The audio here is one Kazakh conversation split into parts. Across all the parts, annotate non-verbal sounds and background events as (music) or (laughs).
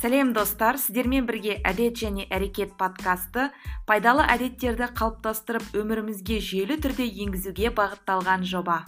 сәлем достар. Сіздермен бірге әдет және әрекет подкасты пайдалы әдеттерді қалыптастырып өмірімізге жүйелі түрде енгізуге бағытталған жоба.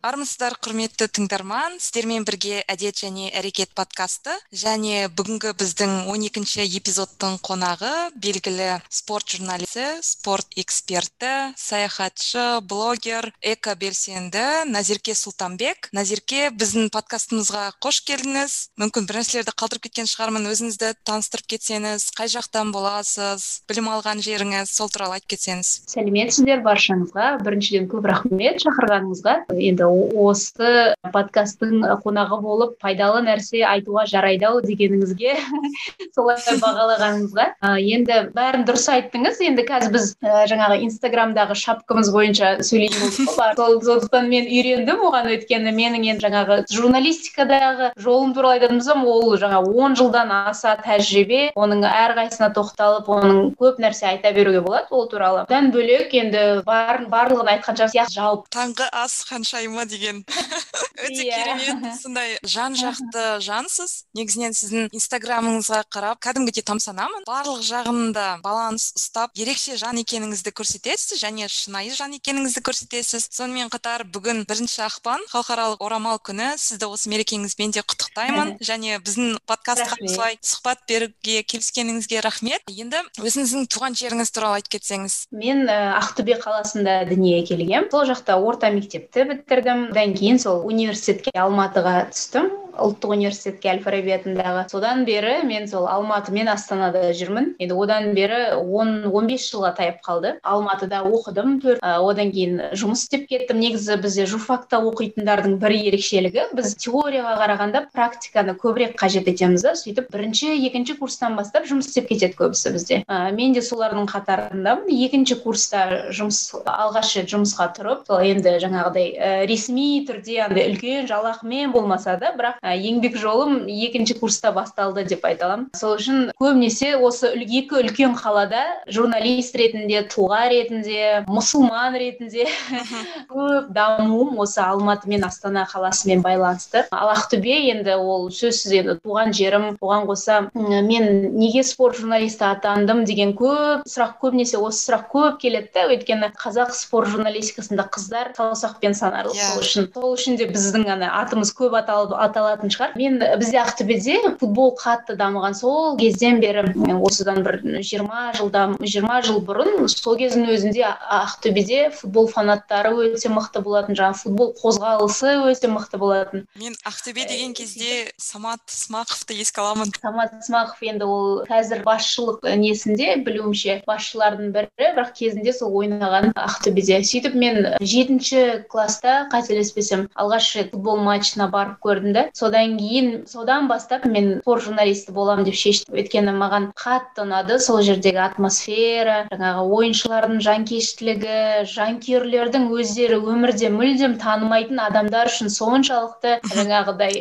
Армысыздар құрметті тыңдарман. Сіздермен бірге әдет және әрекет подкасты және бүгінгі біздің 12 екінші эпизодтың қонағы белгілі спорт журналисі спорт эксперті саяхатшы блогер эко белсенді назерке сұлтанбек назерке біздің подкастымызға қош келдіңіз. Мүмкін бір нәрселерді қалдырып кеткен шығармын. Өзіңізді таныстырып кетсеңіз қай жақтан боласыз білім алған жеріңіз сол туралы айтып кетсеңіз. Сәлеметсіздер баршаңызға. Біріншіден көп рахмет шақырғаныңызға. Енді осы подкасттың қонағы болып пайдалы нәрсе айтуға жарайды ау дегеніңізге (laughs) солай бағалағаныңызға. Енді бәрін дұрыс айттыңыз. Енді қазір біз жаңағы инстаграмдағы шапкамыз бойынша сөйлейтін болдық сондықтан мен үйрендім оған. Өйткені менің енді жаңағы журналистикадағы жолым туралы айтатын болсам ол жаңа он жылдан аса тәжірибе. Оның әрқайсысына тоқталып оның көп нәрсе айта беруге болады ол туралы. Одан бөлек енді бар, барлығын айтқанша сияқты жалпы. Таңғы ас ханшайымы. Деген. (laughs) Өте. Иә. керемет сондай жан жақты жансыз. Негізінен сіздің инстаграмыңызға қарап кәдімгідей тамсанамын. Барлық жағында баланс ұстап ерекше жан екеніңізді көрсетесіз және шынайы жан екеніңізді көрсетесіз. Сонымен қатар бүгін бірінші ақпан халықаралық орамал күні. Сізді осы мерекеңізбен де құттықтаймын. Және біздің подкастқа осылай сұхбат беруге келіскеніңізге рахмет. Енді өзіңіздің туған жеріңіз туралы айтып кетсеңіз. Мен ақтөбе қаласында дүниеге келгенмін. Сол жақта орта мектепті бітірдім. Одан кейін сол университетке алматыға түстім. Ұлттық университетке әл фараби атындағы. Содан бері мен сол алматы мен астанада жүрмін. Енді одан бері он он бес жылға таяп қалды. Алматыда оқыдым. Төрт одан кейін жұмыс істеп кеттім. Негізі бізде журфакта оқитындардың бір ерекшелігі біз теорияға қарағанда практиканы көбірек қажет етеміз да. Сөйтіп бірінші екінші курстан бастап жұмыс істеп кетеді көбісі бізде. Ә, мен де солардың қатарындамын екінші курста жұмыс алғаш рет жұмысқа тұрып сол енді жаңағыдай ә, ресми түрде андай үлкен жалақымен болмаса да бірақ еңбек жолым екінші курста басталды деп айта аламын сол үшін көбінесе осы екі үлкен қалада журналист ретінде тұлға ретінде мұсылман ретінде (laughs) көп дамуым осы алматы мен астана қаласымен байланысты ал ақтөбе енді ол сөзсіз енді туған жерім оған қоса мен неге спорт журналисті атандым деген көп сұрақ көбінесе осы сұрақ көп келеді да өйткені қазақ спорт журналистикасында қыздар саусақпен санарлық yeah. сол иә. үшін сол үшін де біздің ана атымыз көп аталып аталатын шығар. Мен бізде ақтөбеде футбол қатты дамыған сол кезден бері осыдан бір жиырма жылдан жиырма жыл бұрын сол кездің өзінде ақтөбеде футбол фанаттары өте мықты болатын жаңағы футбол қозғалысы өте мықты болатын. Мен ақтөбе деген кезде самат смақовты еске аламын. Самат смақов енді ол қазір басшылық несінде білуімше басшылардың бірі бірақ кезінде сол ойнаған ақтөбеде. Сөйтіп мен жетінші класста қателеспесем алғаш рет футбол матчына барып көрдім да содан кейін содан бастап мен спорт журналисті боламын деп шештім. Өйткені маған қатты ұнады сол жердегі атмосфера жаңағы ойыншылардың жанкештілігі жанкүйерлердің өздері өмірде мүлдем танымайтын адамдар үшін соншалықты (laughs) жаңағыдай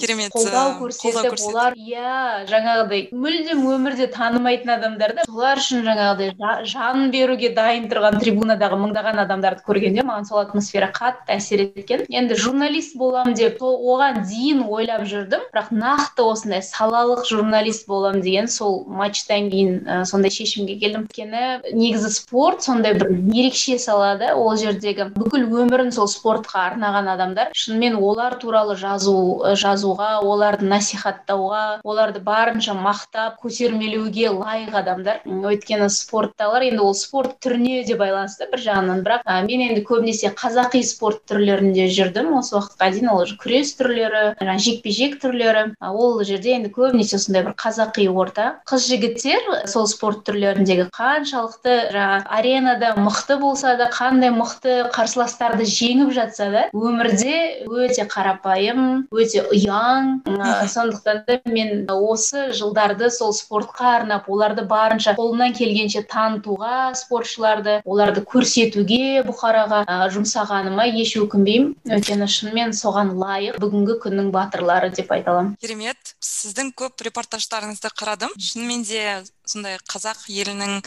керемет қолдау көрсетіп олар иә жаңағыдай мүлдем өмірде танымайтын адамдар да солар үшін жаңағыдай жан беруге дайын тұрған трибунадағы мыңдаған адамдарды көргенде маған сол атмосфера қатты әсер еткен. Енді журналист боламын деп оған дейін ойлап жүрдім. Бірақ нақты осындай салалық журналист боламын деген сол матчтан кейін ә, сондай шешімге келдім. Өйткені негізі спорт сондай бір ерекше сала да ол жердегі бүкіл өмірін сол спортқа арнаған адамдар. Шынымен олар туралы жазу жазуға оларды насихаттауға оларды барынша мақтап көтермелеуге лайық адамдар. Өйткені спорттағылар енді ол спорт түріне де байланысты бір жағынан. Бірақ ә, мен енді көбінесе қазақи спорт түрлерінде жүрдім. Осы уақытқа дейін ол күрес түрлері жекпе жек түрлері. Ол жерде енді көбінесе сондай бір қазақи орта. Қыз жігіттер сол спорт түрлеріндегі қаншалықты жаңағы аренада мықты болса да қандай мықты қарсыластарды жеңіп жатса да өмірде өте қарапайым өте ұяң. Сондықтан да мен осы жылдарды сол спортқа арнап оларды барынша қолымнан келгенше танытуға спортшыларды оларды көрсетуге бұқараға жұмсағаныма еш өкінбеймін. Өйткені шынымен соған лайық бүгінгі күннің батырлары деп айта аламын. Керемет. Сіздің көп репортаждарыңызды қарадым. Шынымен де сондай қазақ елінің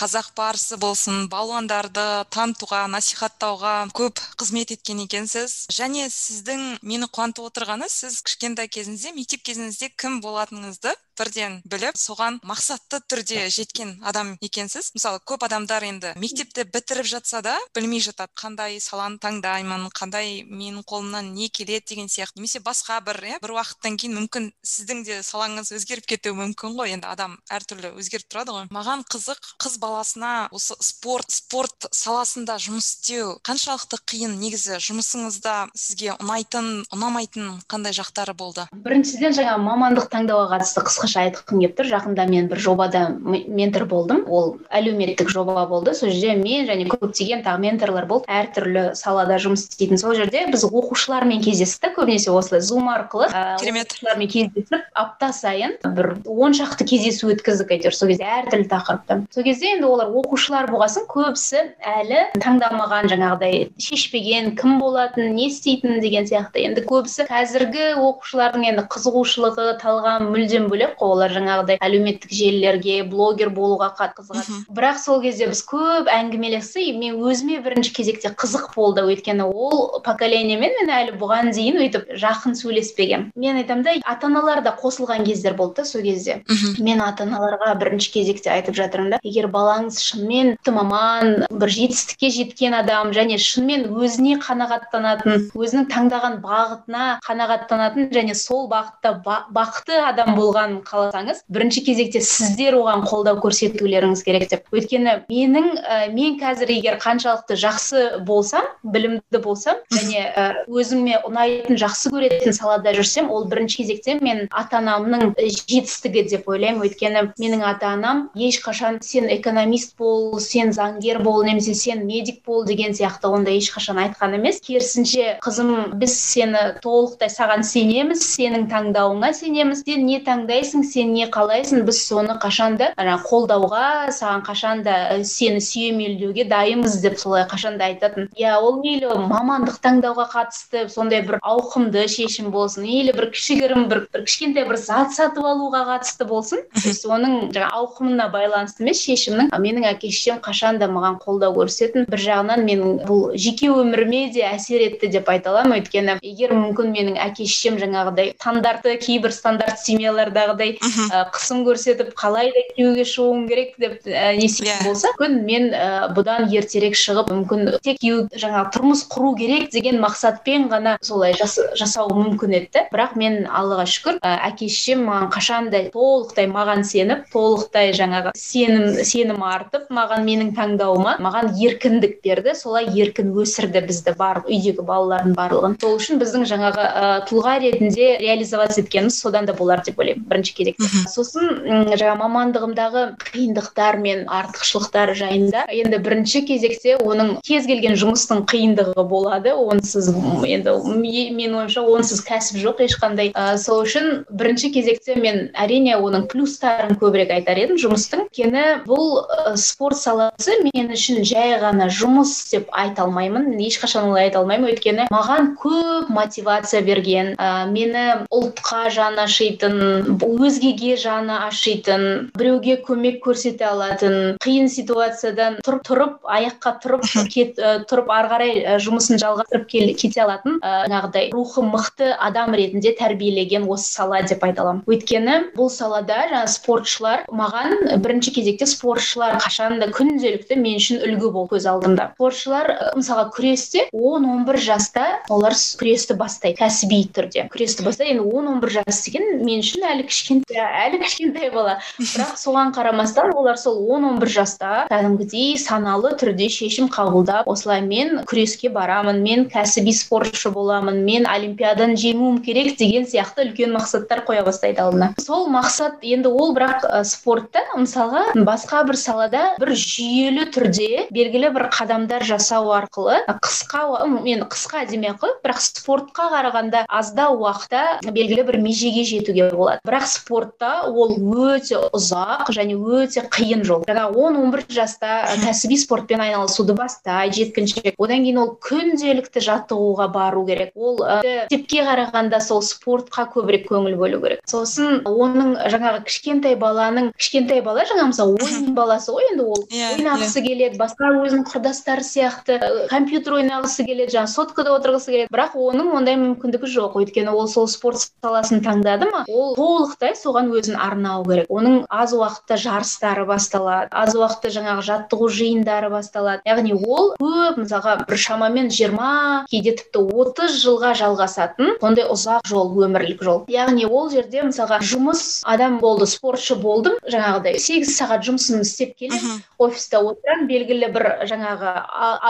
қазақ барысы болсын балуандарды танытуға насихаттауға көп қызмет еткен екенсіз. Және сіздің мені қуантып отырғаны сіз кішкентай кезіңізде мектеп кезіңізде кім болатыныңызды бірден біліп соған мақсатты түрде жеткен адам екенсіз. Мысалы көп адамдар енді мектепті бітіріп жатса да білмей жатады. Қандай саланы таңдаймын қандай менің қолымнан не келеді деген сияқты. Немесе басқа бір иә бір уақыттан кейін мүмкін сіздің де салаңыз өзгеріп кетуі мүмкін ғой. Енді адам әртүрлі өзгеріп тұрады ғой. Маған қызық қыз баласына осы спорт спорт саласында жұмыс істеу қаншалықты қиын негізі жұмысыңызда сізге ұнайтын ұнамайтын қандай жақтары болды? Біріншіден жаңа мамандық таңдауға қатысты қысқа қысқаша айтқым келіп тұр. Жақында мен бір жобада ментор болдым. Ол әлеуметтік жоба болды. Сол жерде мен және көптеген тағы менторлар болды әртүрлі салада жұмыс істейтін. Сол жерде біз оқушылармен кездестік. Көбінесе осылай зум арқылы керемет. оқушылармен кездесіп апта сайын бір он шақты кездесу өткіздік. Әйтеуір сол кезде әртүрлі тақырыпта сол кезде енді олар оқушылар болғасын көбісі әлі таңдамаған жаңағыдай шешпеген кім болатынын не істейтінін деген сияқты. Енді көбісі қазіргі оқушылардың енді қызығушылығы талғамы мүлдем бөлек қой. Олар жаңағыдай әлеуметтік желілерге блогер болуға қызығады. Бірақ сол кезде біз көп әңгімелестік мен өзіме бірінші кезекте қызық болды. Өйткені ол поколениемен мен әлі бұған дейін өйтіп жақын сөйлеспегенмін. Мен айтамын да ата аналар да қосылған кездер болды да сол кезде. Мен ата аналарға бірінші кезекте айтып жатырмын да. Егер балаңыз шынымен маман бір жетістікке жеткен адам және шынымен өзіне қанағаттанатын өзінің таңдаған бағытына қанағаттанатын және сол бағытта бақытты адам болғанын қаласаңыз бірінші кезекте сіздер оған қолдау көрсетулеріңіз керек деп. Өйткені менің ә, мен қазір егер қаншалықты жақсы болсам білімді болсам және ә, өзіме ұнайтын жақсы көретін салада жүрсем ол бірінші кезекте мен ата анамның жетістігі деп ойлаймын. Өйткені менің ата анам ешқашан сен экономист бол сен заңгер бол немесе сен медик бол деген сияқты ондай ешқашан айтқан емес. Керісінше қызым біз сені толықтай саған сенеміз сенің таңдауыңа сенеміз сен не таңдайсың сен не қалайсың біз соны қашанда қолдауға саған қашанда сені сүйемелдеуге дайынбыз деп солай қашанда айтатын. Иә ол мейлі мамандық таңдауға қатысты сондай бір ауқымды шешім болсын или бір кішігірім бір, бір кішкентай бір зат сатып алуға қатысты болсын (laughs) оның жаңа ауқымына байланысты емес шешімнің менің әке шешем қашанда маған қолдау көрсететін бір жағынан менің бұл жеке өміріме де әсер етті деп айта аламын. Өйткені егер мүмкін менің әке шешем жаңағыдай стандартты кейбір стандарт семьялардағыдай андай қысым көрсетіп қалай да күйеуге шығуым керек деп ә, не иә. болса мүмкін мен ә, бұдан ертерек шығып мүмкін тек күйеу жаңағы тұрмыс құру керек деген мақсатпен ғана солай жас, жасау мүмкін еді бірақ мен аллаға шүкір ә, әке шешем маған қашанда толықтай маған сеніп толықтай жаңағы сенім сенім артып маған менің таңдауыма маған еркіндік берді солай еркін өсірді бізді барлық үйдегі балалардың барлығын. Сол үшін біздің жаңағы ә, тұлға ретінде реализоваться еткеніміз содан да болар деп ойлаймын бірінші керекті сосын жаңа мамандығымдағы қиындықтар мен артықшылықтар жайында енді бірінші кезекте оның кез келген жұмыстың қиындығы болады онсыз енді менің ойымша онсыз кәсіп жоқ ешқандай. Ә, сол үшін бірінші кезекте мен әрине оның плюстарын көбірек айтар едім жұмыстың өйткені бұл ә, спорт саласы мен үшін жай ғана жұмыс деп айта алмаймын. Ешқашан олай айта алмаймын. Өйткені маған көп мотивация берген ә, мені ұлтқа жаны ашитын өзгеге жаны ашитын біреуге көмек көрсете алатын қиын ситуациядан тұрып тұрып аяққа тұрып (laughs) кет, ә, тұрып ары қарай жұмысын жалғастырып кете алатын жаңағыдай рухы мықты адам ретінде тәрбиелеген осы сала деп айта аламын. Өйткені бұл салада жаңағы спортшылар маған бірінші кезекте спортшылар қашан да күнделікті мен үшін үлгі болып көз алдымда. Спортшылар мысалға күресте он он бір жаста олар күресті бастайды кәсіби түрде. Күресті бастайды енді он он бір жас деген мен үшін әлі кішкентай әлі кішкентай бала. Бірақ соған қарамастан олар сол он он бір жаста кәдімгідей саналы түрде шешім қабылдап осылай мен күреске барамын мен кәсіби спортшы боламын мен олимпиаданы жеңуім керек деген сияқты үлкен мақсаттар қоя бастайды алдына. Сол мақсат енді ол бірақ спортта мысалға басқа бір салада бір жүйелі түрде белгілі бір қадамдар жасау арқылы қысқа мен қысқа демей ақ бірақ спортқа қарағанда аздау уақытта белгілі бір межеге жетуге болады. Бірақ спортта ол өте ұзақ және өте қиын жол. Жаңа он он бір жаста кәсіби спортпен айналысуды бастайды жеткіншек. Одан кейін ол күнделікті жаттығуға бару керек. Ол мектепке қарағанда сол спортқа көбірек көңіл бөлу керек. Сосын оның жаңағы кішкентай баланы баланың кішкентай бала жаңағы мысалы ойын баласы ғой енді ол. Иә ойнағысы келеді басқа өзінің құрдастары сияқты. Компьютер ойнағысы келеді жаңағы соткада отырғысы келеді. Бірақ оның ондай мүмкіндігі жоқ. Өйткені ол сол спорт саласын таңдады ма ол толықтай соған өзін арнау керек. Оның аз уақытта жарыстары басталады аз уақытта жаңағы жаттығу жиындары басталады. Яғни ол көп мысалға бір шамамен жиырма кейде тіпті отыз жылға жалғасатын сондай ұзақ жол өмірлік жол. Яғни ол жерде мысалға жұмыс адам болды спортшы болдым. Жаңағыдай сегіз сағат жұмысын істеп келемін офиста отырамын белгілі бір жаңағы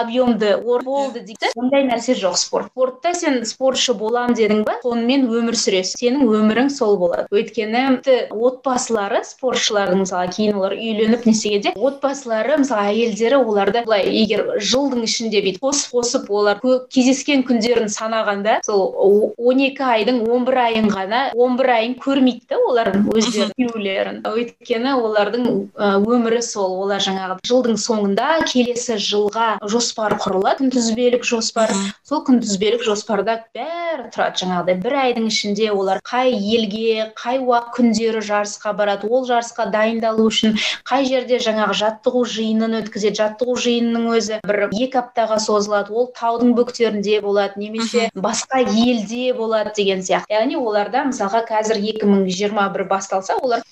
объемды болды дейді. Ондай нәрсе жоқ спорт. Спортта сен спортшы болам дедің ба сонымен өмір сүресің. Сенің өмірің сол болады. Өйткені отбасылары спортшылардың мысалы кейін олар үйленіп не істегенде отбасылары мысалы әйелдері оларды былай егер жылдың ішінде бүйтіп қосып қосып олар кездескен күндерін санағанда сол он екі айдың он бір айын ғана он бір айын көрмейді да олардың өздерін күйеулерін. Өйткені олардың өмірі сол. Олар жаңағы жылдың соңында келесі жылға жоспар құрылады күнтізбелік жоспар. Сол күнтізбелік жоспарда бәрі тұрады жаңағыдай. бір айдың ішінде олар қай елге қай уақыт күндері жарысқа барады ол жарысқа дайындалу үшін қай жерде жаңағы жаттығу жиынын өткізеді жаттығу жиынының өзі бір екі аптаға созылады ол таудың бөктерінде болады немесе басқа елде болады деген сияқты. Яғни оларда мысалға қазір 2021 басталса олар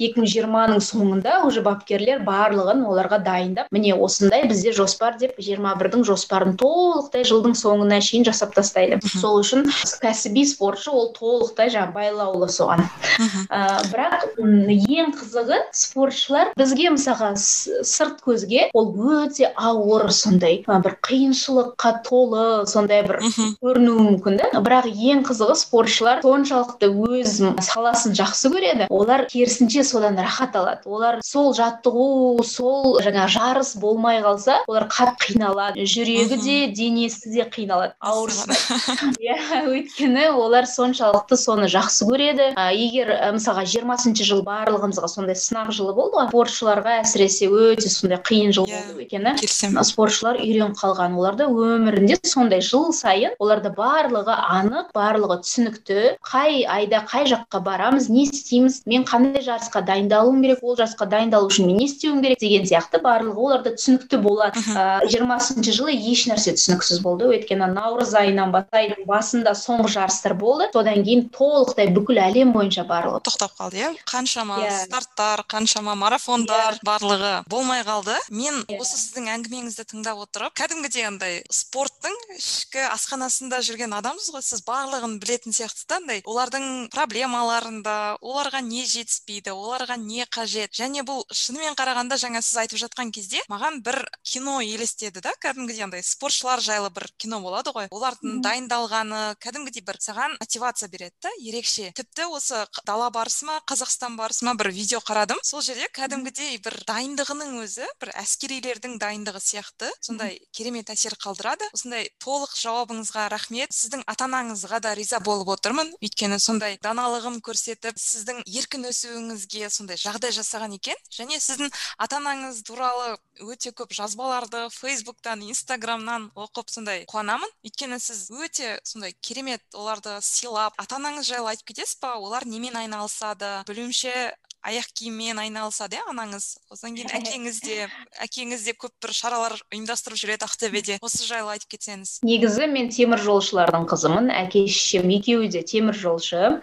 2020-ның соңында уже бапкерлер барлығын оларға дайындап міне осындай бізде жоспар деп 21-дің жоспарын толықтай жылдың соңына шейін жасап тастайды. Сол үшін кәсіби спортшы ол толықтай жаңағы байлаулы соған. Бірақ ең қызығы спортшылар бізге мысалға сырт көзге ол өте ауыр сондай бір қиыншылыққа толы сондай бір көрінуі мүмкін да. Бірақ ең қызығы спортшылар соншалықты өз саласын жақсы көреді. Олар керісінше содан рахат алады олар сол жаттығу сол жаңа жарыс болмай қалса олар қатты қиналады. Жүрегі де денесі де қиналады. Ауырсынады (laughs) иә өйткені олар соншалықты соны жақсы көреді. Егер мысалға жиырмасыншы жыл барлығымызға сондай сынақ жылы болды ғой спортшыларға әсіресе өте сондай қиын жыл болды өйткені спортшылар үйреніп қалған. Оларда өмірінде сондай жыл сайын оларда барлығы анық барлығы түсінікті қай айда қай жаққа барамыз не істейміз мен қандай жарысқа дайындалуым керек ол жарысқа дайындалу үшін мен не істеуім керек деген сияқты барлығы оларда түсінікті болады. Жиырмасыншы жылы еш нәрсе түсініксіз болды. Өйткені наурыз айынан айдың басында соңғы жарыстар болды. Содан кейін толықтай бүкіл әлем бойынша барлығы. Тоқтап қалды иә? Қаншама yeah. старттар қаншама марафондар yeah. барлығы болмай қалды. Мен yeah. осы сіздің әңгімеңізді тыңдап отырып кәдімгідей андай спорттың ішкі асханасында жүрген адамсыз ғой. Сіз барлығын білетін сияқтысыз да андай. Олардың проблемаларында оларға не жетіспейді оларға не қажет. Және бұл шынымен қарағанда жаңа сіз айтып жатқан кезде маған бір кино елестеді да кәдімгідей андай спортшылар жайлы бір кино болады ғой. Олардың дайындалғаны кәдімгідей бір саған мотивация береді да ерекше. Тіпті осы дала барысы ма қазақстан барысы ма бір видео қарадым. Сол жерде кәдімгідей бір дайындығының өзі бір әскерилердің дайындығы сияқты сондай керемет әсер қалдырады. Осындай толық жауабыңызға рахмет. Сіздің ата анаңызға да риза болып отырмын. Өйткені сондай даналығын көрсетіп сіздің еркін өсуіңізге сондай жағдай жасаған екен. Және сіздің ата анаңыз туралы өте көп жазбаларды фейсбуктан инстаграмнан оқып сондай қуанамын. Өйткені сіз өте сондай керемет оларды сыйлап ата анаңыз жайлы айтып кетесіз ба олар немен айналысады? Білуімше аяқ киіммен айналысады иә анаңыз. Одан кейін (laughs) әкеңіз де әкеңіз де көп бір шаралар ұйымдастырып жүреді ақтөбеде. Осы жайлы айтып кетсеңіз. Негізі мен темір жолшылардың қызымын әке шешем екеуі де темір жолшы.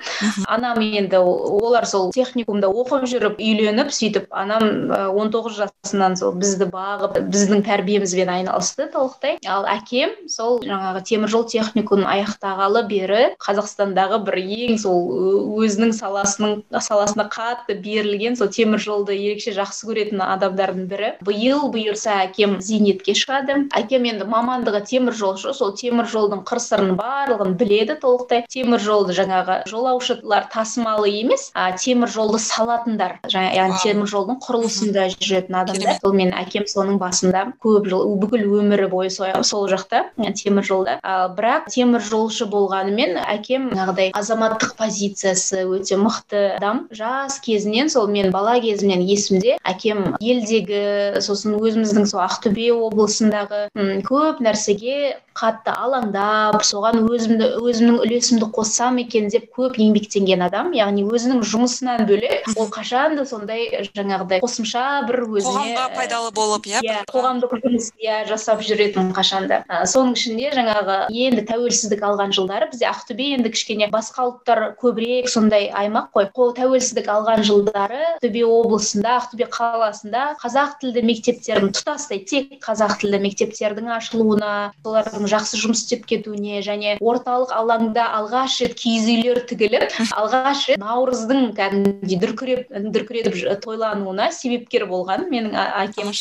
Анам енді олар сол техникумда оқып жүріп үйленіп сөйтіп анам он тоғыз жасынан сол бізді бағып біздің тәрбиемізбен айналысты толықтай. Ал әкем сол жаңағы темір жол техникумын аяқтағалы бері қазақстандағы бір ең сол өзінің саласының саласына қатты берілген сол темір жолды ерекше жақсы көретін адамдардың бірі. Биыл бұйырса әкем зейнетке шығады. Әкем енді мамандығы темір жолшы сол темір жолдың қыр сырын барлығын біледі толықтай. Темір жолды жаңағы жолаушылар тасымалы емес а темір жолды салатындар. Яғни темір жолдың құрылысында жүретін адамдар. Сол менің әкем соның басында көп жыл бүкіл өмірі бойы сол жақта темір жолда. Ал бірақ темір жолшы болғанымен әкем жаңағыдай азаматтық позициясы өте мықты адам. Жас кезінен сол мен бала кезімнен есімде әкем елдегі сосын өзіміздің сол ақтөбе облысындағы көп нәрсеге қатты алаңдап соған өзімді өзімнің үлесімді қоссам екен деп көп еңбектенген адам яғни өзінің жұмысынан бөлек ол қашан да сондай жаңағыдай қосымша бір өзіне қоғамға пайдалы болып иә иә қоғамдық жұмыс иә жасап жүретін қашанда соның ішінде жаңағы енді тәуелсіздік алған жылдары бізде ақтөбе енді кішкене басқа ұлттар көбірек сондай аймақ қой. Тәуелсіздік алған жылдары ақтөбе облысында ақтөбе қаласында қазақ тілді мектептердің тұтастай тек қазақ тілді мектептердің ашылуына солардың жақсы жұмыс істеп кетуіне және орталық алаңда алғаш рет киіз үйлер тігіліп (laughs) алғаш рет наурыздың кәдімгідей дүркіреп дүркіретіп тойлануына себепкер болған менің әкем.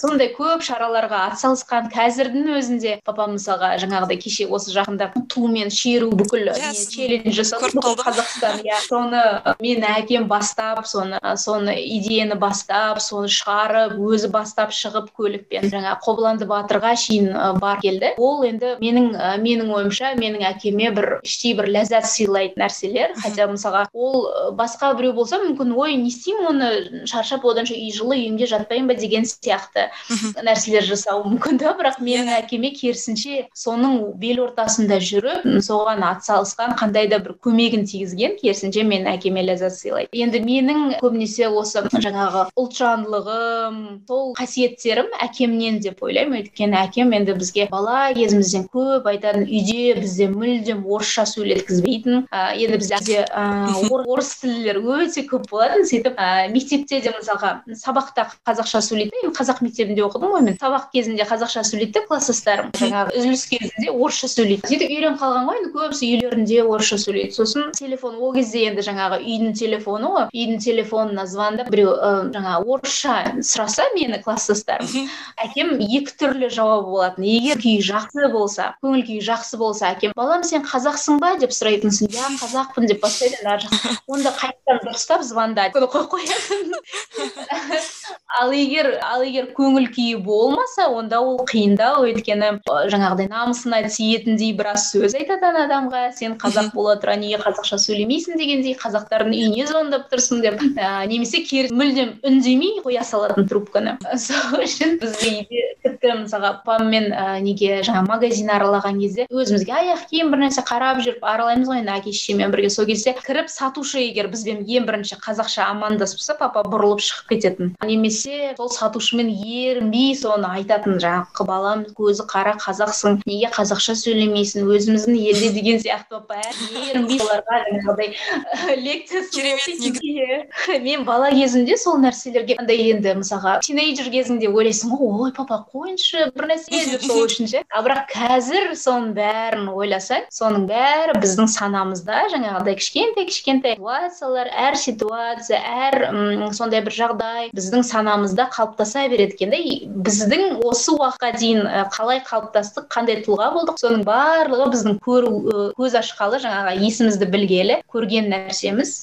Сондай көп шараларға атсалысқан қазірдің өзінде папам мысалға жаңағыдай кеше осы жақында тумен шеру бүкіл челлендж жасады бүкіл қазақстан. Иә соны менің әкем бастап соны соны идеяны бастап соны шығарып өзі бастап шығып көлікпен жаңа қобыланды батырға шейін бар келді. Ол енді менің менің ойымша менің әкеме бір іштей бір ләззат сыйлайтын нәрселер. Хотя мысалға ол басқа біреу болса мүмкін ой не істеймін оны шаршап оданша үй жылы үйімде жатпаймын ба? деген сияқты нәрселер жасауы мүмкін да. Бірақ менің иә. әкеме керісінше соның бел ортасында жүріп соған атсалысқан қандай да бір көмегін тигізген керісінше менің әкеме ләззат сыйлайды. Енді менің көбінесе осы жаңағы ұлтжандылығым сол қасиеттерім әкемнен деп ойлаймын. Өйткені әкем енді бізге бала кезімізден көп айтатын үйде бізде мүлдем орысша сөйлеткізбейтін ә, енді бізде орыс тілділер өте көп болатын. Сөйтіп ә, мектепте де мысалға сабақта қазақша сөйлейді енді қазақ мектебінде оқыдым ғой мен. Сабақ кезінде қазақша сөйлейді де класстастарым жаңағы үзіліс кезінде орысша сөйлейді сөйтіп үйреніп қалған ғой енді көбісі үйлерінде орысша сөйлейді сосын телефон ол кезде енді жаңағы үйдің телефоны ғой. Үйдің телефонына звондап біреу ә, жаңағы орысша сұраса мені класстастарым әкем екі түрлі жауабы болатын егер күй жақсы болса көңіл күйі жақсы болса әкем балам сен қазақсың ба деп сұрайтынсың иә қазақпын деп бастайды ар жақ. Онда қайтадан дұрыстап звондайды қойып қоятын. (laughs) Ал егер ал егер көңіл күйі болмаса онда ол қиындау. Өйткені жаңағыдай намысына тиетіндей біраз сөз айтады ана адамға. Сен қазақ бола тұра неге қазақша сөйлемейсің? дегендей қазақтардың үйіне звондап тұрсың деп ә, немесе кері мүлдем үндемей қоя салатын трубканы. Сол үшін бізге үйде тіпті мысалға папаммен ә, неге жаңа магазин аралаған кезде өзімізге аяқ киім бір нәрсе қарап жүріп аралаймыз ғой енді әке шешеммен бірге сол кезде кіріп сатушы егер бізбен ең бірінші қазақша амандасып папа бұрылып шығып кететін. Немесе сол сатушымен ерінбей соны айтатын жаңағы балам көзі қара қазақсың неге қазақша сөйлемейсің өзіміздің елде деген сияқты папа ерінбей оларға жаңағыдай лекция керемет мен бала кезімде сол нәрселерге андай енді мысалға тинейджер кезіңде ойлайсың ғой ой папа қойыңызшы бір нәрсе (laughs) деп сол үшін ше. Ал бірақ қазір соның бәрін ойласаң соның бәрі біздің санамызда. Жаңағыдай кішкентай кішкентай ситуациялар әр ситуация әр м сондай бір жағдай біздің санамызда қалыптаса береді екен да біздің осы уақытқа дейін қалай қалыптастық қандай тұлға болдық соның барлығы біздің көру көз ашқалы жаңағы есімізді білгелі көрген нәрсеміз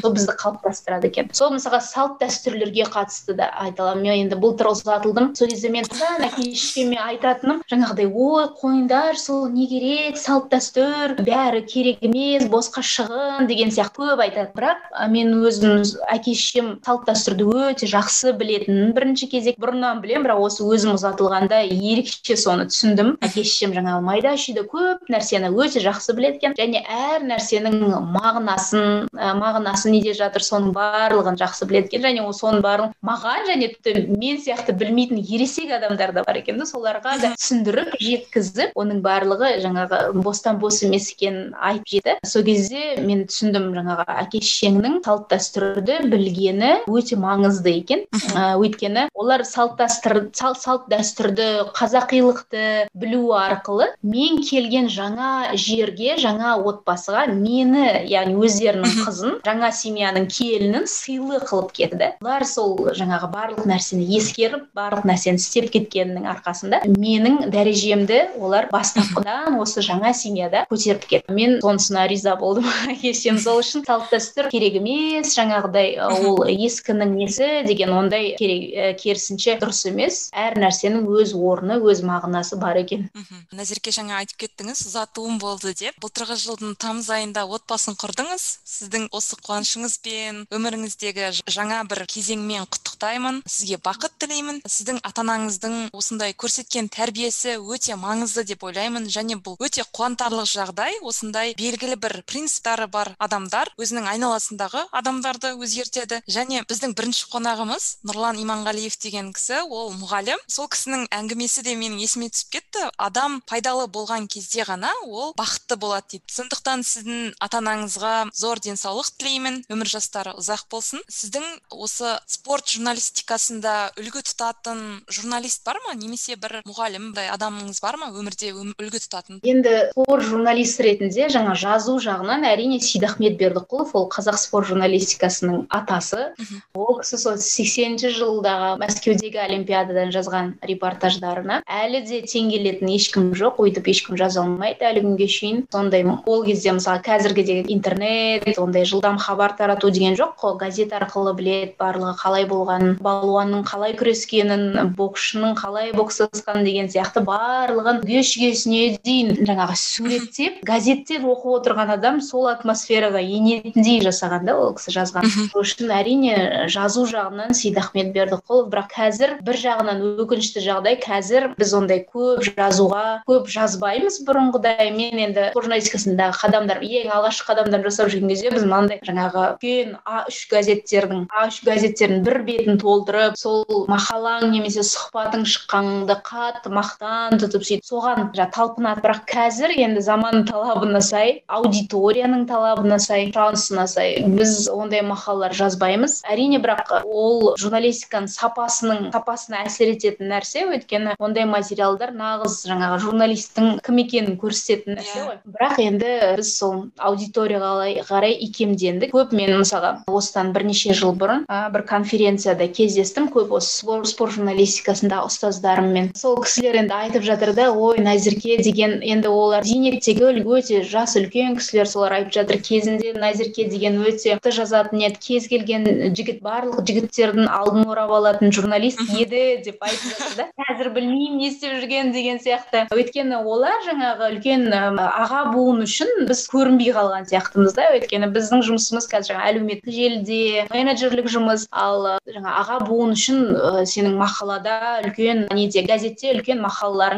сол бізді қалыптастырады екен. Сол мысалға салт дәстүрлерге қатысты да айта аламын. Мен енді былтыр ұзатылдым. Сол кезде мен әке шешеме айтатыным. Жаңағыдай ой қойыңдар сол не керек салт дәстүр бәрі керек емес босқа шығын деген сияқты көп айтады. Бірақ мен өзім әке шешем салт дәстүрді өте жақсы білетінін бірінші кезек бұрыннан білемін бірақ осы өзім ұзатылғанда ерекше соны түсіндім. Әке шешем жаңағы майда шүйде көп нәрсені өте жақсы біледі екен және әр нәрсенің мағынасын ә, мағынасы неде жатыр соның барлығын жақсы біледі екен және ол соның барлығын маған және тіпті мен сияқты білмейтін ересек адамдар да бар екен да соларға да түсіндіріп жеткізіп оның барлығы жаңағы бостан бос емес екенін айтып жетті. Сол кезде мен түсіндім жаңағы әке шешеңнің салт дәстүрді білгені өте маңызды екен. Ә, өйткені олар салт дәстүр салт дәстүрді қазақилықты білу арқылы мен келген жаңа жерге жаңа отбасыға мені яғни өздерінің қызын жаңа семьяның келінін сыйлы қылып кетті. Олар сол жаңағы барлық нәрсені ескеріп барлық нәрсені істеп кеткенінің арқасында менің дәрежемді олар бастапқыдан осы жаңа семьяда көтеріп кетті. Мен сонысына риза болдым. (laughs) Әке шешем сол үшін салт дәстүр керек емес жаңағыдай ол ескінің несі деген ондай керек керісінше дұрыс емес. Әр нәрсенің өз орны өз мағынасы бар екен. Назерке жаңа айтып кеттіңіз ұзатуым болды деп. Былтырғы жылдың тамыз айында отбасын құрдыңыз. Сіздің осы қуанышыңызбен өміріңіздегі жаңа бір кезеңмен құттықтаймын. Сізге бақыт тілеймін. Сіздің ата анаңыздың осындай көрсеткен тәрбиесі өте маңызды деп ойлаймын. Және бұл өте қуантарлық жағдай. Осындай белгілі бір принциптары бар адамдар өзінің айналасындағы адамдарды өзгертеді. Және біздің бірінші қонағымыз нұрлан иманғалиев деген кісі ол мұғалім. Сол кісінің әңгімесі де менің есіме түсіп кетті. Адам пайдалы болған кезде ғана ол бақытты болады дейді сондықтан сіздің ата анаңызға зор денсаулық тілеймін. Өмір жастары ұзақ болсын. Сіздің осы спорт журналистикасында үлгі тұтатын журналист бар ма? Немесе бір мұғалім адамыңыз бар ма? өмірде үлгі тұтатын? Енді спорт журналист ретінде жаңа жазу жағынан әрине сейдахмет бердіқұлов ол қазақ спорт журналистикасының атасы. Ол кісі сол сексенінші жылдағы мәскеудегі олимпиададан жазған репортаждарына әлі де тең келетін ешкім жоқ өйтіп ешкім жаза алмайды әлі күнге шейін. Сондай ол кезде мысалы қазіргідей интернет ондай жылдам хабар тарату деген жоқ қой. Газет арқылы біледі барлығы қалай болғанын балуанның қалай күрескенін боксшының қалай бокстасқанын деген сияқты барлығын бүге шүгесіне дейін жаңағы суреттеп газеттен оқып отырған адам сол атмосфераға енетіндей жасаған да ол кісі жазған. Сол үшін әрине жазу жағынан сейдахмет бердіқұлов. Бірақ қазір бір жағынан өкінішті жағдай қазір біз ондай көп жазуға көп жазбаймыз бұрынғыдай. Мен енді журналистикасындағы қадамдар ең алғашқы қадамдар жасап жүрген кезде біз мынандай жаңағы үлкен а үш газеттердің а үш газеттердің бір бетін толтырып сол мақалаң немесе сұхбатың шыққанды қатты мақтан тұтып сөйтіп соған талпынады бірақ қазір енді заман талабына сай аудиторияның талабына сай сұранысына сай біз ондай мақалалар жазбаймыз. Әрине бірақ ол журналистиканың сапасының сапасына әсер ететін нәрсе өйткені ондай материалдар нағыз жаңағы журналисттің кім екенін көрсететін нәрсе ғой. Бірақ енді біз сол аудиторияға қарай икемдендік. Көп мен мысалға осыдан бірнеше жыл бұрын ә, бір конференцияда кездестім. Көп осы спорт, спорт журналистикасындағы ұстаздарыммен. Сол кісілер енді айтып жатыр да ой назерке деген енді олар зейнеттегі өте жас үлкен кісілер солар айтып жатыр. Кезінде назерке деген өте жазатын еді. Кез келген жігіт барлық жігіттердің алдын орап алатын журналист еді деп айтып жатыр да. (laughs) Қазір білмеймін не істеп жүргенін деген сияқты. Өйткені олар жаңағы үлкен аға буын үшін біз көрінбей қалған сияқтымыз да. Өйткені біздің жұмысымыз қазір жаңағы әлеуметтік желіде менеджерлік жұмыс ал жаңа аға буын үшін ә, сенің мақалада үлкен неде газетте үлкен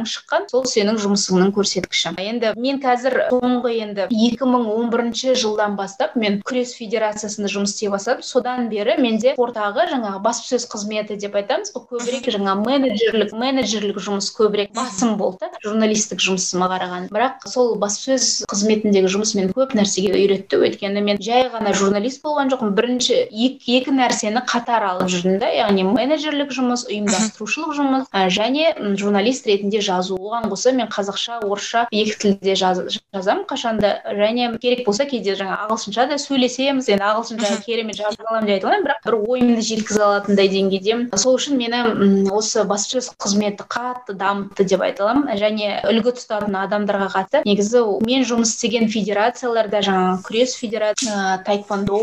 шыққан сол сенің жұмысыңның көрсеткіші. Енді мен қазір соңғы енді 2011 жылдан бастап мен күрес федерациясында жұмыс істей бастадым. Содан бері менде спорттағы жаңағы баспасөз қызметі деп айтамыз. Ғой көбірек жаңа менеджерлік менеджерлік жұмыс көбірек басым болды. Журналистік жұмысыма қарағанда бірақ сол баспасөз қызметіндегі жұмыс мені көп нәрсеге үйретті. Өйткені мен жай ғана журналист болған жоқпын. Бірінші екі, екі нәрсені қатар алып жүрдім да яғни менеджерлік жұмыс ұйымдастырушылық жұмыс және журналист ретінде жазу оған қоса мен қазақша орысша екі тілде жаз, жазамын қашанда. Және керек болса кейде жаңа ағылшынша да сөйлесеміз. Енді ағылшынша керемет жаза аламын деп айта алмаймын бірақ бір ойымды жеткізе алатындай деңгейдемін сол үшін мені осы баспасөз қызметі қатты дамытты деп айта аламын. Және үлгі тұтатын адамдарға қатысты. Негізі мен жұмыс істеген федерацияларда жаңағы күрес федерация таэквондо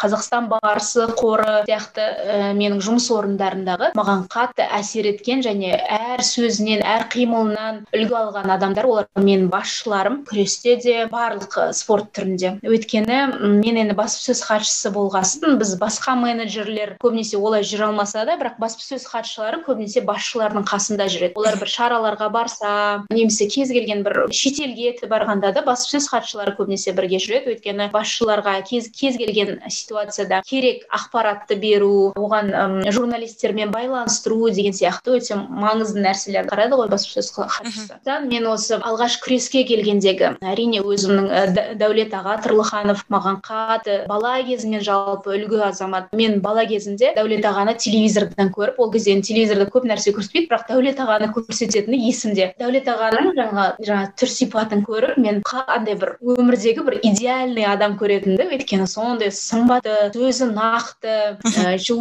қазақстан барысы қоры сияқты ә, менің жұмыс орындарындағы маған қатты әсер еткен және әр сөзінен әр қимылынан үлгі алған адамдар олар менің басшыларым күресте де барлық спорт түрінде. Өйткені мен енді баспасөз хатшысы болғасын біз басқа менеджерлер көбінесе олай жүре алмаса да бірақ баспасөз хатшылары көбінесе басшылардың қасында жүреді. Олар бір шараларға барса немесе кез келген бір шетелге барғанда да баспасөз хатшылары көбінесе бірге жүреді. Өйткені басшыларға кез, кез келген ситуацияда керек ақпаратты беру оған журналистермен байланыстыру деген сияқты өте маңызды нәрселер қарайды ғой баспасөз хатшысы мен осы алғаш күреске келгендегі әрине өзімнің дәулет аға тұрлыханов маған қатты бала кезімнен жалпы үлгі азамат. Мен бала кезімде дәулет ағаны телевизордан көріп ол кезде телевизорда көп нәрсе көрсетпейді бірақ дәулет ағаны көрсететіні есімде. Дәулет ағаның жаңа жаңа түр сипатын көріп мен андай бір өмірдегі бір идеальный адам көретінді өйткені сондай сымбатты сөзі нақты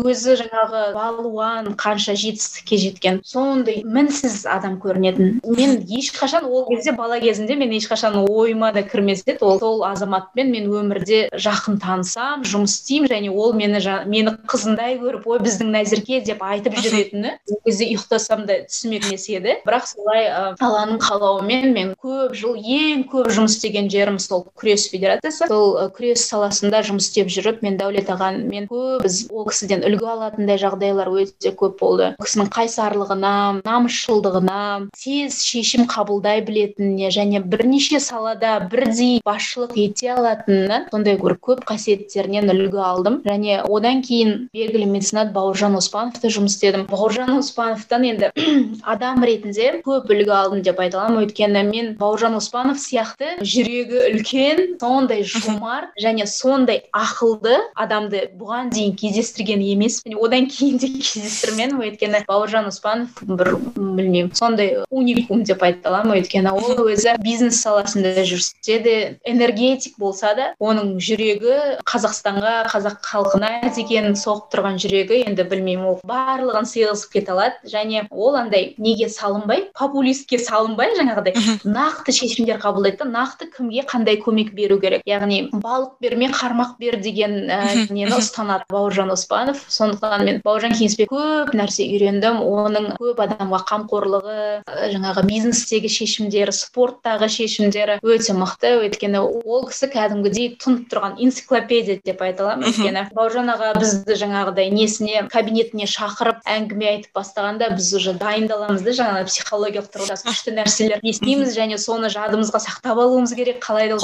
өзі жаңағы балуан қанша жетістікке жеткен сондай мінсіз адам көрінетін. Мен ешқашан ол кезде бала кезімде мен ешқашан ойыма да кірмес еді. Ол сол азаматпен мен өмірде жақын танысам жұмыс істеймін және ол мені мені қызындай көріп ой біздің назерке деп айтып жүретіні ол кезде ұйықтасам да түсіме кірмес еді. Бірақ солай алланың қалауымен мен көп жыл ең көп жұмыс істеген жерім сол күрес федерациясы. Сол күрес саласында жұмыс істеп жүріп мен дәулет ағамен көп біз ол кісіден үлгі алатындай жағдайлар өте көп болды. Ол кісінің қайсарлығына намысшылдығына тез шешім қабылдай білетініне және бірнеше салада бірдей басшылық ете алатынына сондай бір көп қасиеттерінен үлгі алдым. Және одан кейін белгілі меценат бауыржан оспановта жұмыс істедім. Бауыржан оспановтан енді (clears throat) адам ретінде көп үлгі алдым деп айта аламын. Өйткені мен бауыржан оспанов сияқты жүрегі үлкен сондай жомарт және сондай ақылды адамды бұған дейін кездестірген емеспін. Одан кейін де (laughs) кездестірмедім. Өйткені бауыржан оспанов бір білмеймін сондай уникум деп айта аламын өйткені ол өзі бизнес саласында жүрсе де энергетик болса да оның жүрегі қазақстанға қазақ халқына деген соғып тұрған жүрегі енді білмеймін ол барлығын сыйғызып кете алады. Және ол андай неге салынбай популистке салынбай жаңағыдай нақты шешімдер қабылдайды да нақты кімге қандай көмек беру керек. Яғни балық берме қармақ бер деген ә, нені ұстанады бауыржан оспанов. Сондықтан мен бауыржан кеңеспен көп нәрсе үйрендім. Оның көп адамға қамқорлығы жаңағы бизнестегі шешімдері спорттағы шешімдері өте мықты. Өйткені ол кісі кәдімгідей тұнып тұрған энциклопедия деп айта аламын. Өйткені бауыржан аға бізді жаңағыдай несіне кабинетіне шақырып әңгіме айтып бастағанда біз уже дайындаламыз да жаңағы психологиялық тұрғыда күшті нәрселер естиміз және соны жадымызға сақтап алуымыз керек қалай да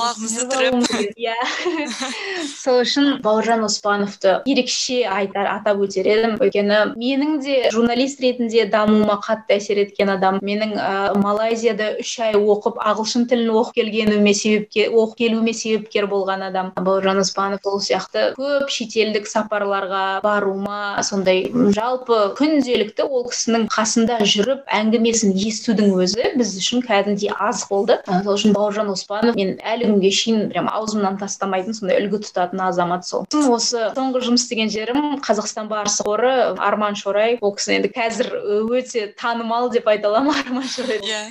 иә. (laughs) Сол үшін бауыржан оспановты ерекше айтар атап өтер едім. Өйткені менің де журналист ретінде дамуыма қатты әсер еткен адам. Менің ә, малайзияда үш ай оқып ағылшын тілін оқып келгеніме себепке оқып келуіме себепкер болған адам бауыржан оспанов сол сияқты. Көп шетелдік сапарларға баруыма сондай жалпы күнделікті ол кісінің қасында жүріп әңгімесін естудің өзі біз үшін кәдімгідей аз болды. Сол үшін бауыржан оспанов мен әлі күнге шейін прям аузымнан тастамайтын сондай үлгі тұтатын азамат сол. Осы соңғы жұмыс істеген жерім қазақстан барысы қоры арман шорай. Ол кісі енді қазір өте танымал деп айта аламын. Арман шорай yeah.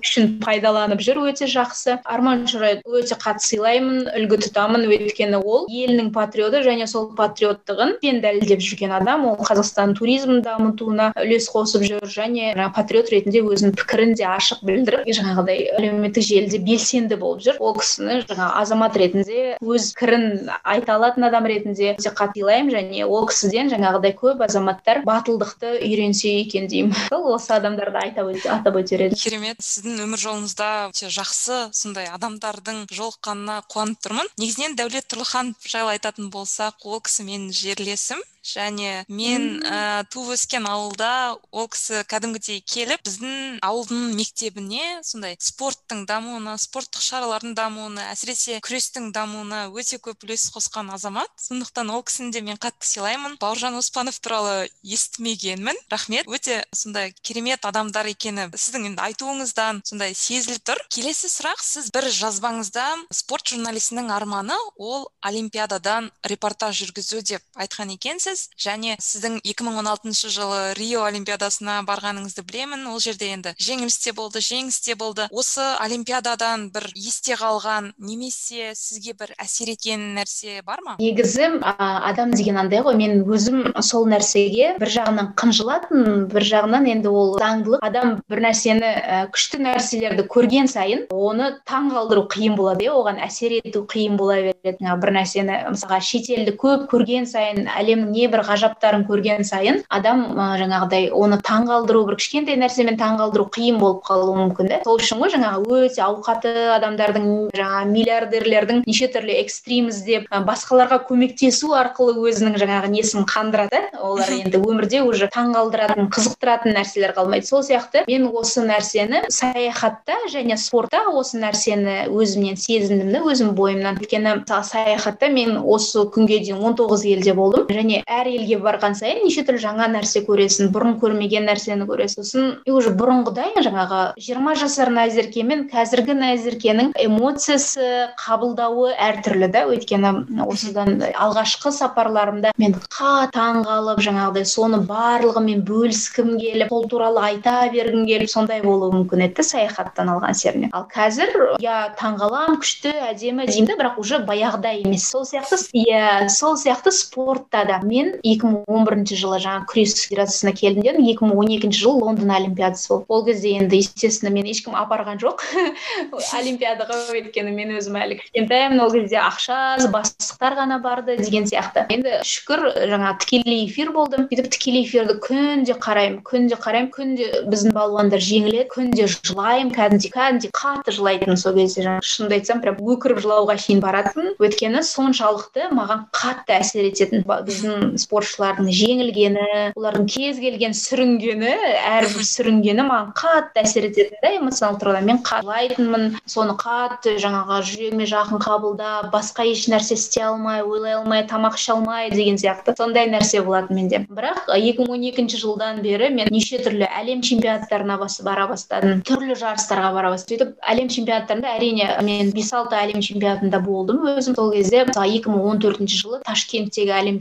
күшін пайдаланып жүр өте жақсы. Арман шорай өте қатты сыйлаймын үлгі тұтамын. Өйткені ол елінің патриоты және сол патриоттығын пен дәлелдеп жүрген адам. Ол қазақстан туризмін дамытуына үлес қосып жүр және патриот ретінде өзінің пікірін де ашық білдіріп жаңағыдай әлеуметтік желіде белсенді болып жүр. Ол кісіні жаңағы азамат ретінде өз пікірін айта алатын адам ретінде өте қатты сыйлаймын және ол кісіден жаңағыдай көп азаматтар батылдықты үйренсе екен деймін. Сол осы адамдарды атап өтер едім керемет. Сіздің өмір жолыңызда өте жақсы сондай адамдардың жолыққанына қуанып тұрмын. Негізінен дәулет тұрлыханов жайлы айтатын болсақ ол кісі менің жерлесім. Және мен ә, туып өскен ауылда ол кісі кәдімгідей келіп біздің ауылдың мектебіне сондай спорттың дамуына спорттық шаралардың дамуына әсіресе күрестің дамуына өте көп үлес қосқан азамат. Сондықтан ол кісіні де мен қатты сыйлаймын. Бауыржан оспанов туралы естімегенмін. Рахмет. Өте сондай керемет адамдар екені сіздің енді айтуыңыздан сондай сезіліп тұр. Келесі сұрақ сіз бір жазбаңызда спорт журналистінің арманы ол олимпиададан репортаж жүргізу деп айтқан екенсіз. Және сіздің 2016 жылы рио олимпиадасына барғаныңызды білемін. Ол жерде енді жеңіліс те болды жеңіс те болды. Осы олимпиададан бір есте қалған немесе сізге бір әсер еткен нәрсе бар ма? Негізі адам деген андай ғой. Мен өзім сол нәрсеге бір жағынан қынжылатын бір жағынан енді ол заңдылық. Адам бір нәрсені күшті нәрселерді көрген сайын оны таң қалдыру қиын болады иә оған әсер ету қиын бола береді. Бір нәрсені мысалға шетелді көп көрген сайын әлемнің не бір ғажаптарын көрген сайын адам ә, жаңағыдай оны таңғалдыру бір кішкентай нәрсемен таңғалдыру қиын болып қалуы мүмкін да сол үшін ғой жаңағы өте ауқатты адамдардың жаңағы миллиардерлердің неше түрлі экстрим іздеп басқаларға көмектесу арқылы өзінің жаңағы несін қандырады. Олар (laughs) енді өмірде уже таңғалдыратын қызықтыратын нәрселер қалмайды. Сол сияқты мен осы нәрсені саяхатта және спортта осы нәрсені өзімнен сезіндім да өзім бойымнан өйткені саяхатта мен осы күнге дейін 19 елде болдым. Және әр елге барған сайын неше түрлі жаңа нәрсе көресің бұрын көрмеген нәрсені көресің. Сосын уже бұрынғыдай жаңағы жиырма жасар назерке мен қазіргі назеркенің эмоциясы қабылдауы әртүрлі да. Өйткені осыдан алғашқы сапарларымда мен таң қалып жаңағыдай соны барлығымен бөліскім келіп сол туралы айта бергім келіп сондай болуы мүмкін еді саяхаттан алған әсерінен ал қазір иә таңғаламын күшті әдемі деймін да бірақ уже баяғыдай емес. Сол сияқты иә сол сияқты спортта да мен 2011 жылы жаңағы күрес федерациясына келдім дедім. 2012 жылы лондон олимпиадасы болды. Ол кезде енді естественно мен ешкім апарған жоқ. (laughs) Олимпиадаға өйткені мен өзім әлі кішкентаймын. Ол кезде ақша аз бастықтар ғана барды деген сияқты. Енді шүкір жаңағы тікелей эфир болды сөйтіп тікелей эфирді күнде қараймын күнде қараймын. Күнде біздің балуандар жеңіледі күнде жылаймын. Кәдімгідей кәдімгідей қатты жылайтынмын сол кезде. Жаңағы шынымды айтсам прям өкіріп жылауға шейін баратынмын. Өйткені соншалықты маған қатты әсер ететін біздің спортшылардың жеңілгені олардың кез келген сүрінгені әрбір сүрінгені маған қатты әсер ететін да эмоционалдық тұрғыдан мен жылайтынмын соны қатты жаңағы жүрегіме жақын қабылдап басқа еш нәрсе істей алмай ойлай алмай тамақ іше алмай деген сияқты. Сондай нәрсе болатын менде. Бірақ екі мың он екінші жылдан бері мен неше түрлі әлем чемпионаттарына бара бастадым. Түрлі жарыстарға бара бастадым. сөйтіп әлем чемпионаттарында әрине мен бес алты әлем чемпионатында болдым. Өзім сол кезде мысалы екі мың он төртінші жылы ташкенттегі әлем,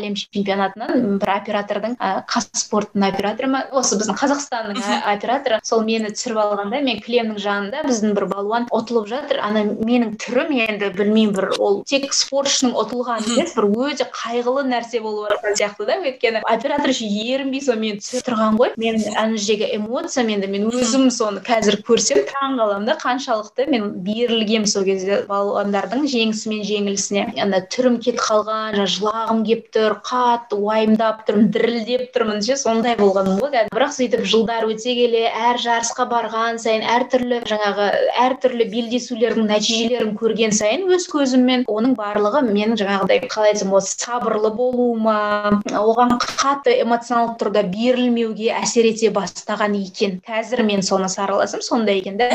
әлем чемпионатынан бір оператордың қазспорттың операторы ма? Осы біздің қазақстанның операторы. Сол мені түсіріп алғанда мен кілемнің жанында біздің бір балуан ұтылып жатыр. Ана менің түрім енді білмеймін бір ол тек спортшының ұтылғаны емес бір өте қайғылы нәрсе болып жатқан сияқты да. Өйткені оператор еще ерінбей сол мені түсіріп тұрған ғой. Мен ана жердегі эмоциям енді мен өзім соны қазір көрсем таң қаламын да. Қаншалықты мен берілгенмін сол кезде балуандардың жеңісі мен жеңілісіне. Ана түрім кетіп қалған жаңағы жылағым келіп тұр қатты уайымдап тұрмын дірілдеп тұрмын ше сондай болғаным ғой кәдімгі. Бірақ сөйтіп жылдар өте келе әр жарысқа барған сайын әртүрлі жаңағы әртүрлі белдесулердің нәтижелерін көрген сайын өз көзіммен оның барлығы менің жаңағыдай қалай айтсам осы сабырлы болуыма оған қатты эмоционалдық тұрда берілмеуге әсер ете бастаған екен. Қазір мен соны сараласам сондай екен да.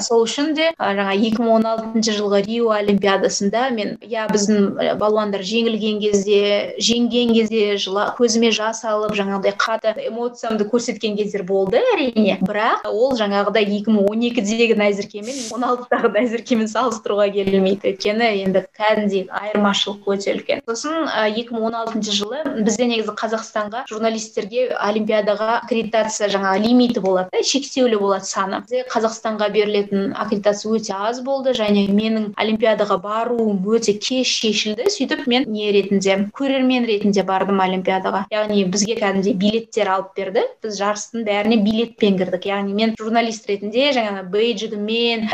Сол үшін де жаңа екі мың он алтыншы жылғы рио олимпиадасында мен иә біздің балуандар жеңілген кезде жеңген кезде жыла, көзіме жас алып жаңағыдай қатты эмоциямды көрсеткен кездер болды әрине. Бірақ ол жаңағыдай екі мың он екідегі назеркемен он алтыдағы назеркемен салыстыруға келмейді. Өйткені енді кәдімгідей айырмашылық өте үлкен. Сосын екі мың он алтыншы жылы бізде негізі қазақстанға журналистерге олимпиадаға аккредитация жаңағы лимиті болады да шектеулі болады саны. Бізде қазақстанға берілетін аккредитация өте аз болды және менің олимпиадаға баруым өте кеш шешілді. Сөйтіп мен не ретінде көрермен ретінде бардым олимпиадаға. Яғни бізге кәдімгідей билеттер алып берді. Біз жарыстың бәріне билетпен кірдік. Яғни мен журналист ретінде жаңағы бейджигіммен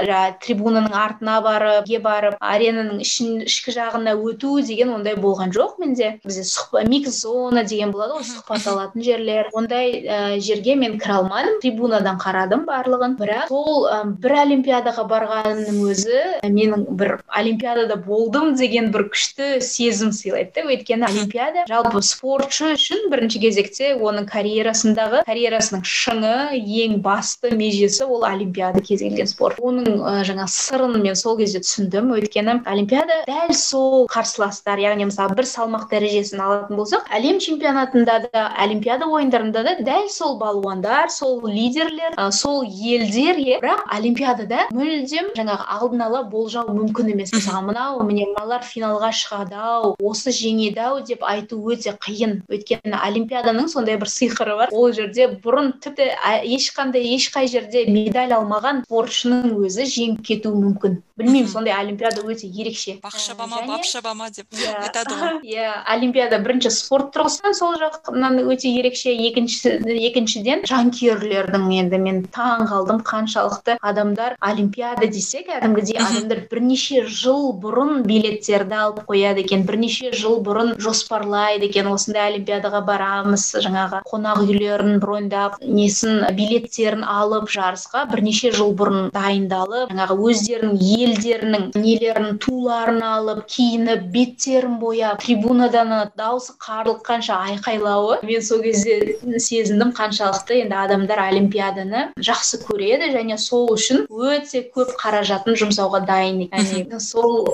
трибунаның артына барып барып аренаның ішін ішкі жағына өту деген ондай болған жоқ менде. Бізде микс зона деген болады ғой сұхбат алатын жерлер. Ондай ә, жерге мен кіре алмадым. Трибунадан қарадым барлығын. Бірақ сол бір олимпиадаға барғанның өзі менің бір олимпиадада болдым деген бір күшті сезім сыйлайды да. Өйткені олимпиада. Жалпы спортшы үшін бірінші кезекте оның карьерасындағы карьерасының шыңы ең басты межесі ол олимпиада кез келген спорт. Оның ә, жаңа сырын мен сол кезде түсіндім. Өйткені олимпиада дәл сол қарсыластар яғни мысалы бір салмақ дәрежесін алатын болсақ әлем чемпионатында да олимпиада ойындарында да дәл сол балуандар сол лидерлер ә, сол елдер иә бірақ олимпиадада мүлдем жаңағы алдын ала болжау мүмкін емес. Мысалы мынау міне мыналар финалға шығады ау осы жеңеді ау деп айту өте қиын. Өйткені олимпиаданың сондай бір сиқыры бар. Ол жерде бұрын тіпті ешқандай ешқай жерде медаль алмаған спортшының өзі жеңіп кетуі мүмкін. Білмеймін сондай олимпиада өте ерекше. Бақ шаба ма бап шаба ма деп иә. айтады ғой. (laughs) Иә олимпиада бірінші спорт тұрғысынан сол жағынан өте ерекше. Екінші екіншіден жанкүйерлердің енді мен таң қалдым. Қаншалықты адамдар олимпиада десе кәдімгідей адамдар бірнеше жыл бұрын билеттерді алып қояды екен. Бірнеше жыл бұрын жоспарлайды екен осындай олимпиадаға барамыз жаңағы қонақ үйлерін броньдап несін билеттерін алып жарысқа бірнеше жыл бұрын дайындалып жаңағы өздерінің елдерінің нелерін туларын алып киініп беттерін бояп трибунадан дауысы қарлыққанша айқайлауы. Мен сол кезде сезіндім қаншалықты енді адамдар олимпиаданы жақсы көреді және сол үшін өте көп қаражатын жұмсауға дайын яғни сол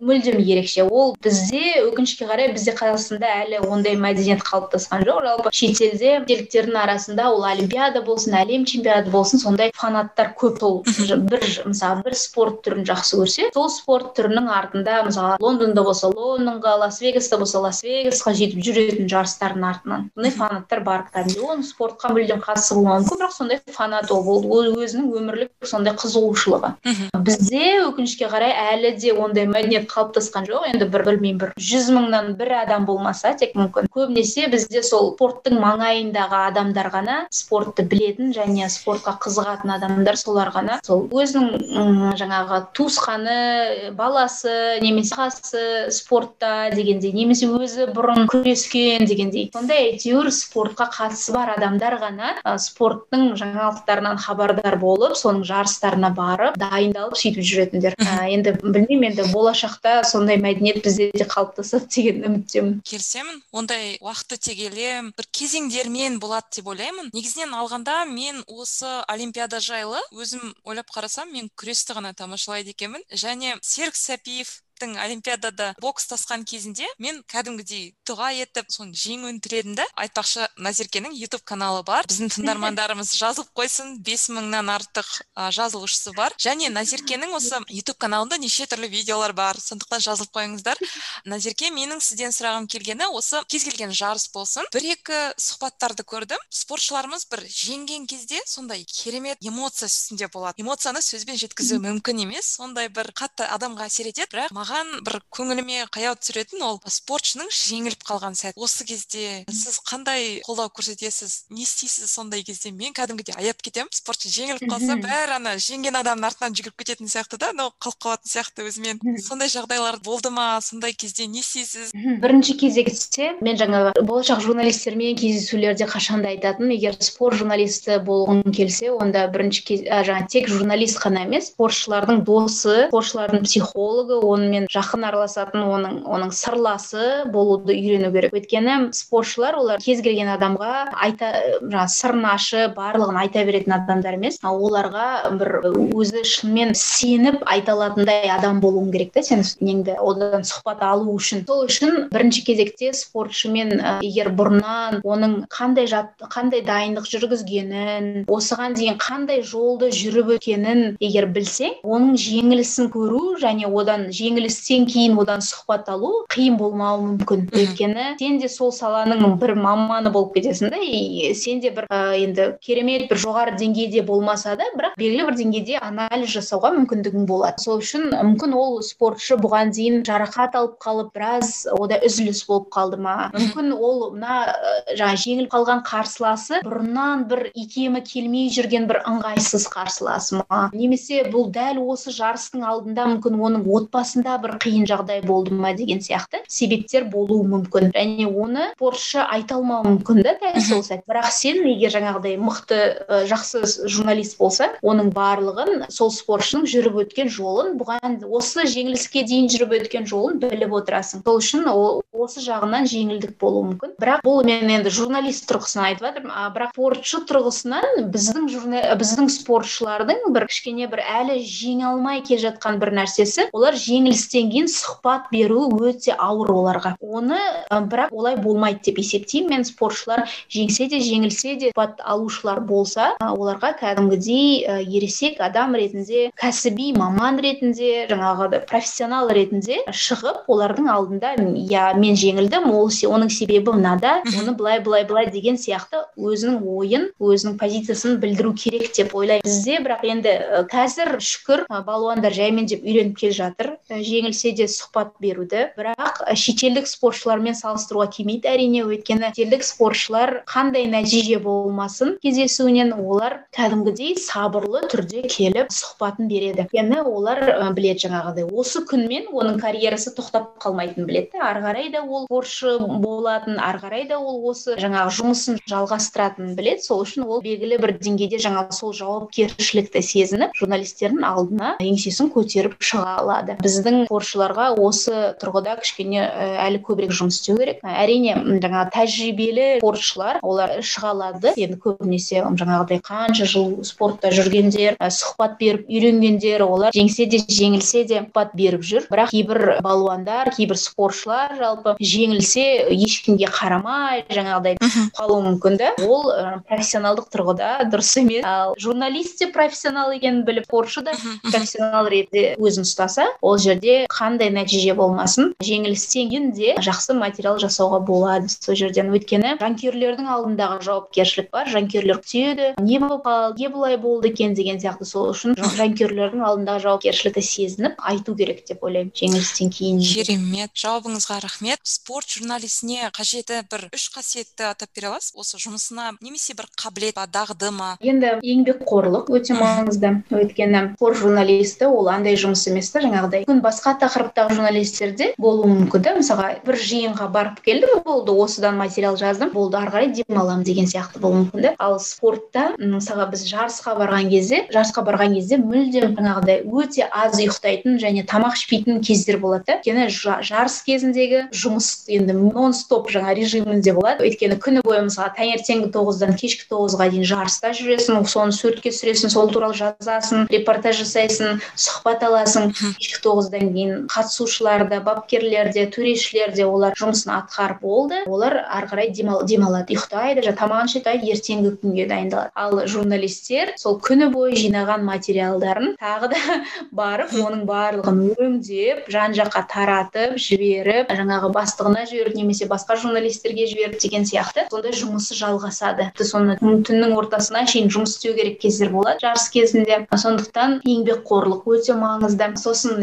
мүлдем ерекше. Ол бізде өкінішке қарай бізде қазақстанда әлі ондай мәдениет қалыптасқан жоқ. Жалпы шетелде шетелдіктердің арасында ол олимпиада болсын әлем чемпионаты болсын сондай фанаттар көп сол бір мысалы бір спорт түрін жақсы көрсе сол спорт түрінің артында мысалы лондонда болса лондонға лас вегаста болса лас вегасқа жетіп жүретін жарыстардың артынан сондай фанаттар бар. Кәдімгідей оның спортқа мүлдем қатысы болмауы мүмкін бірақ сондай фанат ол. Ол өзінің өмірлік сондай қызығушылығы. Бізде өкінішке қарай әлі де ондай мәдениет қалыптасқан жоқ. Енді бір білмеймін бір жүз мыңнан бір бір адам болмаса тек мүмкін. Көбінесе бізде сол спорттың маңайындағы адамдар ғана спортты білетін және спортқа қызығатын адамдар солар ғана. Сол өзінің жаңағы туысқаны баласы немесе ағасы спортта дегендей немесе өзі бұрын күрескен дегендей. Сондай әйтеуір спортқа қатысы бар адамдар ғана спорттың жаңалықтарынан хабардар болып соның жарыстарына барып дайындалып сөйтіп жүретіндер. Енді білмеймін енді болашақта сондай мәдениет бізде де қалыптасады деген үміттемін келісемін. Ондай уақыт өте келе бір кезеңдермен болады деп ойлаймын. Негізінен алғанда мен осы олимпиада жайлы өзім ойлап қарасам мен күресті ғана тамашалайды екенмін. Және серік сәпиев олимпиадада бокстасқан кезінде мен кәдімгідей дұға етіп соны жеңуін тіледім да айтпақшы назеркенің ютуб каналы бар. Біздің тыңдармандарымыз (laughs) жазылып қойсын бес мыңнан артық жазылушысы бар. Және назеркенің осы ютуб каналында неше түрлі видеолар бар сондықтан жазылып қойыңыздар. (laughs) Назерке менің сізден сұрағым келгені осы кез келген жарыс болсын. Бір екі сұхбаттарды көрдім. Спортшыларымыз бір жеңген кезде сондай керемет эмоция үстінде болады. Эмоцияны сөзбен жеткізу мүмкін емес. Сондай бір қатты адамға әсер етеді. Бірақ маған бір көңіліме қаяу түсіретін ол спортшының жеңіліп қалған сәт. Осы кезде сіз қандай қолдау көрсетесіз? Не істейсіз сондай кезде? Мен кәдімгідей аяп кетемін. Спортшы жеңіліп қалса бәрі ана жеңген адамның артынан жүгіріп кететін сияқты да анау қалып қалатын сияқты өзімен. Сондай жағдайлар болды ма? Сондай кезде не істейсіз? Бірінші кезекте мен жаңағы болашақ журналистермен кездесулерде қашанда айтатынмын егер спорт журналисті болғың келсе онда бірінші кез жаңағы тек журналист қана емес спортшылардың досы спортшылардың психологы онымен сонымен жақын араласатын оның оның сырласы болуды үйрену керек. Өйткені спортшылар олар кез келген адамға айта жаңағы сырын ашып барлығын айта беретін адамдар емес. Оларға бір өзі шынымен сеніп айта алатындай адам болуың керек та сен неңді одан сұхбат алу үшін. Сол үшін бірінші кезекте спортшымен егер бұрыннан оның қандай жат қандай дайындық жүргізгенін осыған дейін қандай жолды жүріп өткенін егер білсең оның жеңілісін көру және одан жеңіл жеңілістен кейін одан сұхбат алу қиын болмауы мүмкін. Өйткені сен де сол саланың бір маманы болып кетесің да и сен де бір ә, енді керемет бір жоғары деңгейде болмаса да бірақ белгілі бір деңгейде анализ жасауға мүмкіндігің болады. Сол үшін мүмкін ол спортшы бұған дейін жарақат алып қалып біраз ода үзіліс болып қалды ма? Мүмкін ол мына жаңағы жеңіліп қалған қарсыласы бұрыннан бір икемі келмей жүрген бір ыңғайсыз қарсыласы ма? Немесе бұл дәл осы жарыстың алдында мүмкін оның отбасында бір қиын жағдай болды ма деген сияқты себептер болуы мүмкін. Және оны спортшы айта алмауы мүмкін да дәл сол сәт. Бірақ сен егер жаңағыдай мықты ә, жақсы журналист болса оның барлығын сол спортшының жүріп өткен жолын бұған осы жеңіліске дейін жүріп өткен жолын біліп отырасың. Сол үшін ол осы жағынан жеңілдік болуы мүмкін. Бірақ бұл мен енді журналист тұрғысынан айтып жатырмын. А бірақ спортшы тұрғысынан біздің журна біздің спортшылардың бір кішкене бір әлі жеңе алмай келе жатқан бір нәрсесі олар жеңіліс жеңілістен кейін сұхбат беру өте ауыр оларға. Оны бірақ олай болмайды деп есептеймін. Мен спортшылар жеңсе де жеңілсе де сұхбат алушылар болса оларға кәдімгідей ересек адам ретінде кәсіби маман ретінде жаңағы профессионал ретінде шығып олардың алдында иә мен жеңілдім ол оның себебі мынада оны былай былай былай деген сияқты өзінің ойын өзінің позициясын білдіру керек деп ойлаймын. Бізде бірақ енді қазір шүкір балуандар жаймен деп үйреніп келе жатыр. Жеңілсе де сұхбат беруді. Бірақ шетелдік спортшылармен салыстыруға келмейді әрине. Өйткені шетелдік спортшылар қандай нәтиже болмасын кездесуінен олар кәдімгідей сабырлы түрде келіп сұхбатын береді. Өйткені олар біледі жаңағыдай. Осы күнмен оның карьерасы тоқтап қалмайтынын біледі ары қарай да ол спортшы болатын ары қарай да ол осы жаңағы жұмысын жалғастыратынын біледі. Сол үшін ол белгілі бір деңгейде жаңағы сол жауапкершілікті сезініп журналистердің алдына еңсесін көтеріп шыға алады. Біздің спортшыларға осы тұрғыда кішкене әлі көбірек жұмыс істеу керек. Әрине жаңағы тәжірибелі спортшылар олар шыға алады. Енді көбінесе жаңағыдай қанша жыл спортта жүргендер сұхбат беріп үйренгендер олар жеңсе де жеңілсе де сұхбат беріп жүр. Бірақ кейбір балуандар кейбір спортшылар жалпы жеңілсе ешкімге қарамай жаңағыдай қалуы мүмкін да ол профессионалдық тұрғыда дұрыс емес. Ал журналист те профессионал екенін біліп спортшы да профессионал ретінде өзін ұстаса ол жерде қандай нәтиже болмасын жеңілістен кейін де жақсы материал жасауға болады сол жерден. Өйткені жанкүйерлердің алдындағы жауапкершілік бар жанкүйерлер күтеді не болып қалды не былай болды екен деген сияқты. Сол үшін жанкүйерлердің алдындағы жауапкершілікті сезініп айту керек деп ойлаймын жеңілістен кейін. Керемет. Жауабыңызға рахмет. Спорт журналистіне қажеті бір үш қасиетті атап бере аласыз. Осы жұмысына немесе бір қабілет па дағды ма? Енді еңбекқорлық өте маңызды. Өйткені спорт журналисті ол андай жұмыс емес та жаңағыдай. Мүмкін басқа тақырыптағы журналистерде болуы мүмкін да мысалға бір жиынға барып келдім болды осыдан материал жаздым болды ары қарай демаламын деген сияқты болуы мүмкін да ал спортта мысалға біз жарысқа барған кезде жарысқа барған кезде мүлдем жаңағыдай өте аз ұйықтайтын және тамақ ішпейтін кездер болады да. Өйткені жарыс кезіндегі жұмыс енді нон стоп жаңа режимінде болады. Өйткені күні бойы мысалға таңертеңгі тоғыздан кешкі тоғызға дейін жарыста жүресің соны суретке түсіресің сол туралы жазасың репортаж жасайсың сұхбат аласың. Кешкі тоғыздан кейін қатысушылар да бапкерлер де төрешілер де олар жұмысын атқарып болды. Олар ары қарай демалады ұйықтайды тамағын ішеді ертеңгі күнге дайындалады. Ал журналистер сол күні бойы жинаған материалдарын тағы да (laughs) барып оның барлығын өңдеп жан жаққа таратып жіберіп жаңағы бастығына жіберіп немесе басқа журналистерге жіберіп деген сияқты сондай жұмысы жалғасады. Соны түннің ортасына шейін жұмыс істеу керек кездер болады жарыс кезінде. Сондықтан еңбекқорлық өте маңызды. Сосын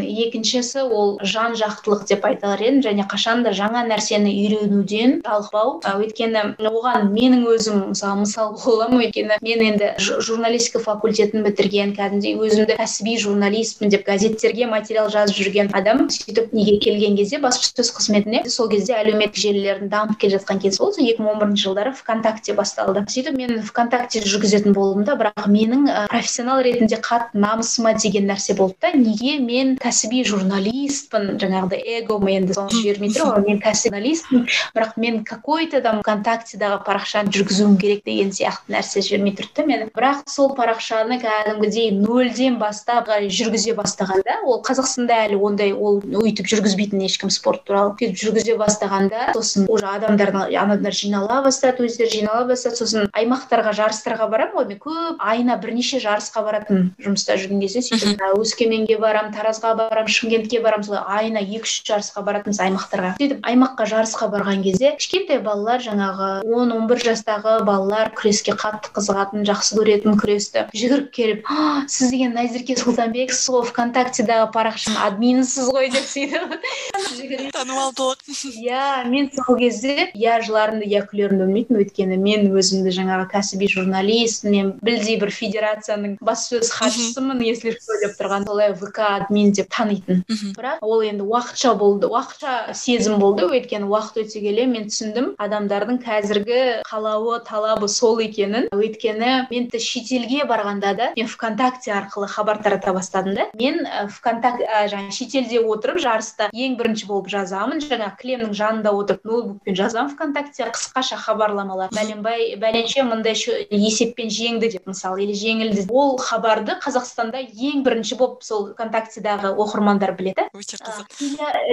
екіншісі ол жан жақтылық деп айтар едім және қашан да жаңа нәрсені үйренуден жалықпау. Өйткені оған менің өзім мысалы мысал бола аламын өйткені мен енді журналистика факультетін бітірген кәдімгідей өзімді кәсіби журналистпін деп газеттерге материал жазып жүрген адам сөйтіп неге келген кезде баспасөз қызметіне сол кезде әлеуметтік желілердің дамып келе жатқан кез болды. Екі мың он бірінші жылдары вконтакте басталды. Сөйтіп мен вконтакте жүргізетін болдым да бірақ менің профессионал ретінде қатты намысыма тиген нәрсе болды да неге мен кәсіби журналистпін жаңағыдай эгом енді соны жібермей тұр ғой мен кәсіби журналистпін бірақ мен какой то там вконтактедағы парақшаны жүргізуім керек деген сияқты нәрсе жібермей тұрды да мені бірақ сол парақшаны кәдімгідей нөлден бастап жүргізе бастағанда ол қазақстанда әлі ондай ол өйтіп жүргізбейтін ешкім спорт туралы сөйтіп жүргізе бастағанда сосын уже адамдар адамдар жинала бастады өздері жинала бастады сосын аймақтарға жарыстарға барамын ғой мен көп айына бірнеше жарысқа баратын жұмыста жүрген кезде сөйтіп өскеменге барамын таразға барамын шымкентке барамын солай айына екі үш жарысқа баратынбыз аймақтарға. Сөйтіп аймаққа жарысқа барған кезде кішкентай балалар жаңағы он он бір жастағы балалар күреске қатты қызығатын жақсы көретін күресті. Жүгіріп келіп сіз деген назерке сұлтанбексіз ғой вконтактедағы парақшаның админісіз ғой деп сөйтіп. Танымалдылық иә мен сол кезде я жыларымды я күлерімді білмейтінмін. Өйткені мен өзімді жаңағы кәсіби журналист мен білдей бір федерацияның баспасөз хатшысымын если что деп тұрған солай вк админ деп танитын бірақ ол енді уақытша болды. Уақытша сезім болды. Өйткені уақыт өте келе мен түсіндім адамдардың қазіргі қалауы талабы сол екенін. Өйткені мен шетелге барғанда да мен вконтакте арқылы хабар тарата бастадым да. Мен вконтакте жаңағы шетелде отырып жарыста ең бірінші болып жазамын. Жаңағы кілемнің жанында отырып ноутбукпен жазамын вконтакте. Қысқаша хабарламалар. Бәленбай бәленше мындай есеппен жеңді деп мысалы или жеңілді. Ол хабарды қазақстанда ең бірінші болып сол вконтактедағы оқырмандар біледі өте қызық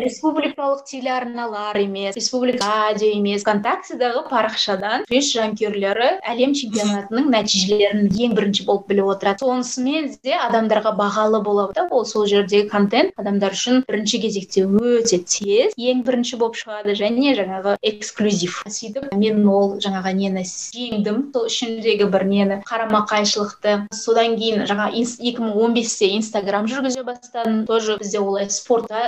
республикалық телеарналар емес республика радио емес вконтактедағы парақшадан күрес жанкүйерлері әлем чемпионатының нәтижелерін ең бірінші болып біліп отырады. Сонысымен де адамдарға бағалы болады да? Ол сол жердегі контент адамдар үшін бірінші кезекте өте тез ең бірінші болып шығады және жаңағы эксклюзив. Сөйтіп мен ол жаңағы нені жеңдім сол ішіндегі бір нені қарама қайшылықты. Содан кейін жаңа екі мың он бесте инстаграм жүргізе бастадым. Тоже бізде олай спортта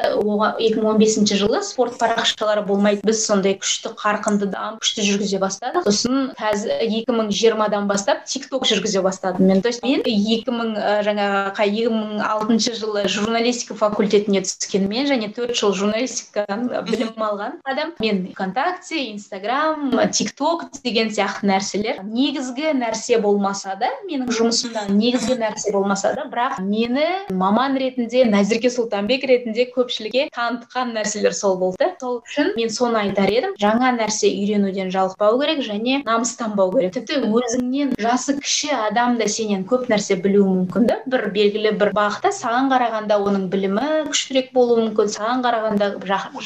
екі мың он бесінші жылы спорт парақшалары болмайды. Біз сондай күшті қарқынды дамып күшті жүргізе бастадық. Сосын қазір екі мың жиырмадан бастап тик ток жүргізе бастадым мен. То есть мен екі мың жаңағы екі мың алтыншы жылы журналистика факультетіне түскенмен және төрт жыл журналистикадан білім алған адам. Мен вконтакте инстаграм тик ток деген сияқты нәрселер. Негізгі нәрсе болмаса да менің жұмысымда негізгі нәрсе болмаса да бірақ мені маман ретінде назерке сұлтанбек ретінде көпшілікке танытқан нәрселер сол болды. Сол үшін мен соны айтар едім. Жаңа нәрсе үйренуден жалықпау керек және намыстанбау керек. Тіпті өзіңнен жасы кіші адам да сенен көп нәрсе білуі мүмкін да. Бір белгілі бір бағытта саған қарағанда оның білімі күштірек болуы мүмкін. Саған қарағанда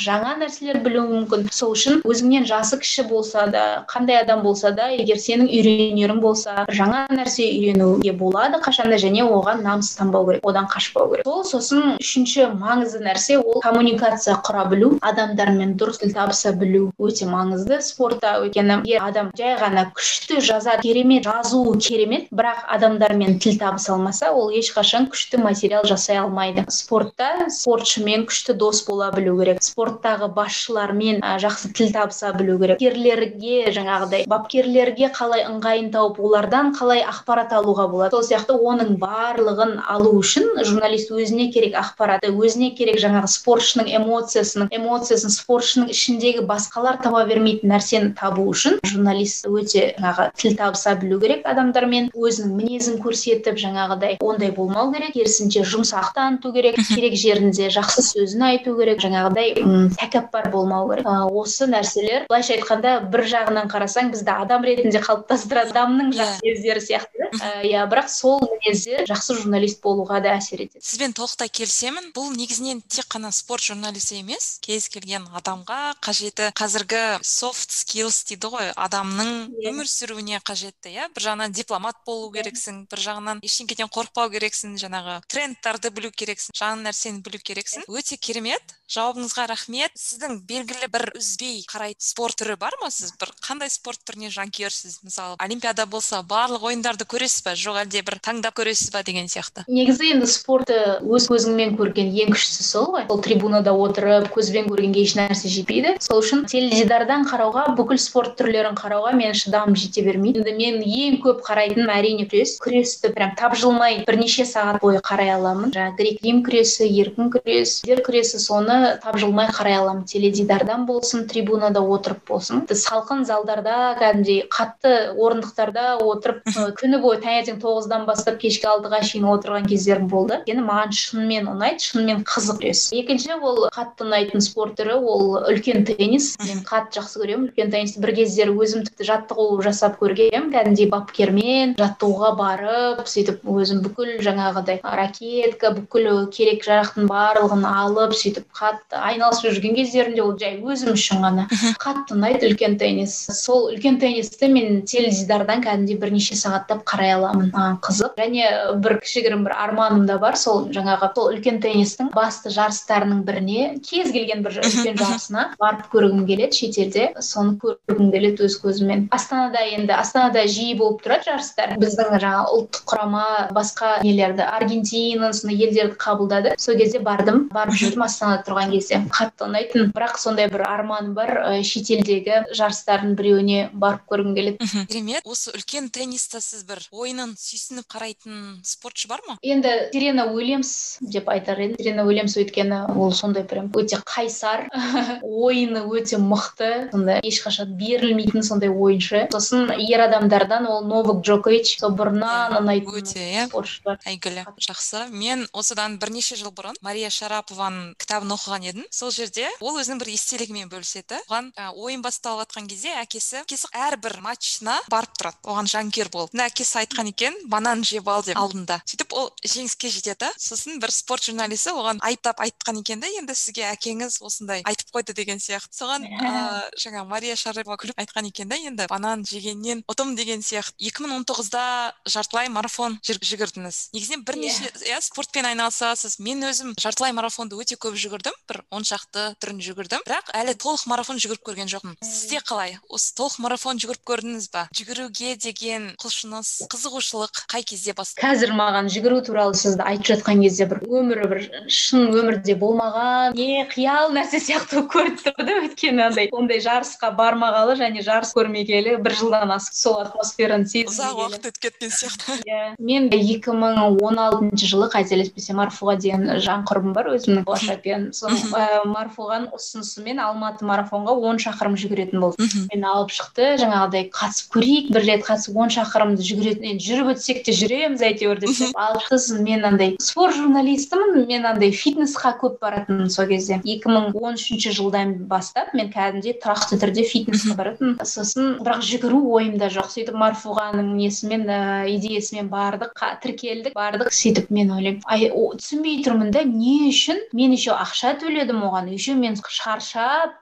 жаңа нәрселер білуі мүмкін. Сол үшін өзіңнен жасы кіші болса да қандай адам болса да егер сенің үйренерің болса жаңа нәрсе үйренуге болады қашанда және оған намыстанбау керек одан қашпау керек. Сол сосын үшінші маңызды нәрсе ол коммуникация құра білу адамдармен дұрыс тіл табыса білу өте маңызды спортта өйткені егер адам жай ғана күшті жазады керемет жазуы керемет бірақ адамдармен тіл табыса алмаса ол ешқашан күшті материал жасай алмайды. Спортта спортшымен күшті дос бола білу керек. Спорттағы басшылармен жақсы тіл табыса білу керек. Бапкерлерге жаңағыдай бапкерлерге қалай ыңғайын тауып олардан қалай ақпарат алуға болады? Сол сияқты оның барлығын алу үшін журналист өзіне керек ақпаратты өзіне керек жаңағы спортшының эмоциясының эмоциясын спортшының ішіндегі басқалар таба бермейтін нәрсені табу үшін журналист өте жаңағы тіл табыса білу керек адамдармен өзінің мінезін көрсетіп жаңағыдай ондай болмау керек. Керісінше жұмсақ таныту керек керек жерінде жақсы сөзін айту керек жаңағыдай тәкаппар болмау керек. Осы нәрселер былайша айтқанда бір жағынан қарасаң бізді адам ретінде қалыптастырады адамның жақсы мінездері сияқты. Иә бірақ сол мінездер жақсы журналист болуға да әсер етеді. Сізбен толықтай келісемін. Бұл негізінен тек қана спорт журналисі емес кез келген адамға қажеті қазіргі софт скиллс дейді ғой адамның иә. өмір сүруіне қажетті иә бір жағынан дипломат болу иә. керексің бір жағынан ештеңеден қорықпау керексің жаңағы трендтарды білу керексің жаңа нәрсені білу керексің өте керемет жауабыңызға рахмет. Сіздің белгілі бір үзбей қарайтын спорт түрі бар ма? Сіз бір қандай спорт түріне жанкүйерсіз? Мысалы олимпиада болса барлық ойындарды көресіз ба жоқ әлде бір таңдап көресіз ба деген сияқты? Негізі енді спортты өз көзіңмен көрген ең күштісі сол ғой. Сол трибунада отырып көзбен көргенге еш нәрсе жетпейді. Сол үшін теледидардан қарауға бүкіл спорт түрлерін қарауға мен шыдамым жете бермейді. Енді мен ең көп қарайтыным әрине күрес. Күресті прям тапжылмай бірнеше сағат бойы қарай аламын. Жаңағы грек рим күресі еркін күрес күресі соны тапжылмай қарай аламын. Теледидардан болсын трибунада отырып болсын. Салқын залдарда кәдімгідей қатты орындықтарда отырып күні бойы таңертең тоғыздан бастап кешкі алтыға шейін отырған кездерім болды. Өйткені маған шынымен ұнайды шынымен қызық. Күрес екінші ол қатты ұнайтын спорт түрі ол үлкен теннис. Мен қатты жақсы көремін. Үлкен теннисті бір кездері өзім тіпті жаттығу жасап көргенмін. Кәдімгідей бапкермен жаттығуға барып сөйтіп өзім бүкіл жаңағыдай ракетка бүкіл керек жарақтың барлығын алып сөйтіп қатты айналысып жүрген кездерімде ол жай өзім үшін ғана қатты ұнайды үлкен теннис. Сол үлкен теннисті мен теледидардан кәдімгідей бірнеше сағаттап қарай аламын. Маған қызық. Және бір кішігірім бір арманым да бар сол жаңағы сол үлкен теннистің басты жарыстарының біріне кез келген бір үлкен жарысына барып көргім келеді шетелде. Соны көргім келеді өз көзіммен астанада енді астанада жиі болып тұрады жарыстар. Біздің жаңағы ұлттық құрама басқа нелерді аргентина сондай елдерді қабылдады. Сол кезде бардым. Барып жүрдім астанада тұрған кезде қатты ұнайтын. Бірақ сондай бір арманым бар шетелдегі жарыстардың біреуіне барып көргім келеді. Керемет. Осы үлкен тенниста сіз бір ойынын сүйсініп қарайтын спортшы бар ма? Енді серена уильямс деп айтар едім. Серена уильямс өйткені ол сондай прям өте қайсар (laughs) ойыны өте мықты сондай ешқашан берілмейтін сондай ойыншы. Сосын ер адамдардан ол новак джокович сол бұрыннан ұнайтын өте иә. әйгілі. Жақсы. Мен осыдан бірнеше жыл бұрын мария шарапованың кітабын оқыған едім сол жерде. Ол өзінің бір естелігімен бөліседі. Оған ойын басталып жатқан кезде әкесі әкесі әрбір матчына барып тұрады. Оған жанкүйер болып. Мына әкесі айтқан екен банан жеп ал деп алдында. Сөйтіп ол жеңіске жетеді. Сосын бір спорт журналисі оған айыптап айтқан екен да енді сізге әкеңіз осындай айтып қойды деген сияқты. Соған ыыы (laughs) жаңа мария шарапова күліп айтқан екен да енді банан жегеннен ұтым деген сияқты. Екі мың он тоғызда жартылай марафон жүгірдіңіз. Негізінен бірнеше иә спортпен айналысасыз. Мен өзім жартылай марафонды өте көп жүгірдім. Бір он шақты түрін жүгірдім. Бірақ әлі толық марафон жүгіріп көрген жоқпын. Сізде қалай? Осы толық марафон жүгіріп көрдіңіз ба? Жүгіруге деген құлшыныс қызығушылық қай кезде басталды? Қазір маған жүгіру туралы сізді айтып жатқан кезде бір өмірі бір шын өмірде болмаған не қиял нәрсе сияқты болып көрініп тұр да өйткені андай. Ондай жарысқа бармағалы және жарыс көрмегелі бір жылдан асып сол атмосфераны сезіп ұзақ уақыт өтіп кеткен сияқты. (laughs) Иә мен екі мың он алтыншы жылы қателеспесем марфуға деген жан құрбым бар. Өзімнің болашақпен соның марфуғаның ұсынысымен алматы марафонға он шақырым жүгіретін болды мені алып шықты жаңағыдай қатысып көрейік бір рет қатысып он шақырымды жүгіретін енді жүріп өтсек те жүреміз әйтеуір деп алып сосын мен андай спорт журналистімін мен андай фитнесқа көп баратынмын сол кезде. Екі мың он үшінші жылдан бастап мен кәдімгідей тұрақты түрде фитнеске баратынмын. Сосын бірақ жүгіру ойымда жоқ. Сөйтіп марфуғаның несімен ыыы идеясымен бардық тіркелдік бардық. Сөйтіп мен ойлаймын ай түсінбей тұрмын да не үшін? Мен еще ақша төледім оған. Еще мен шаршап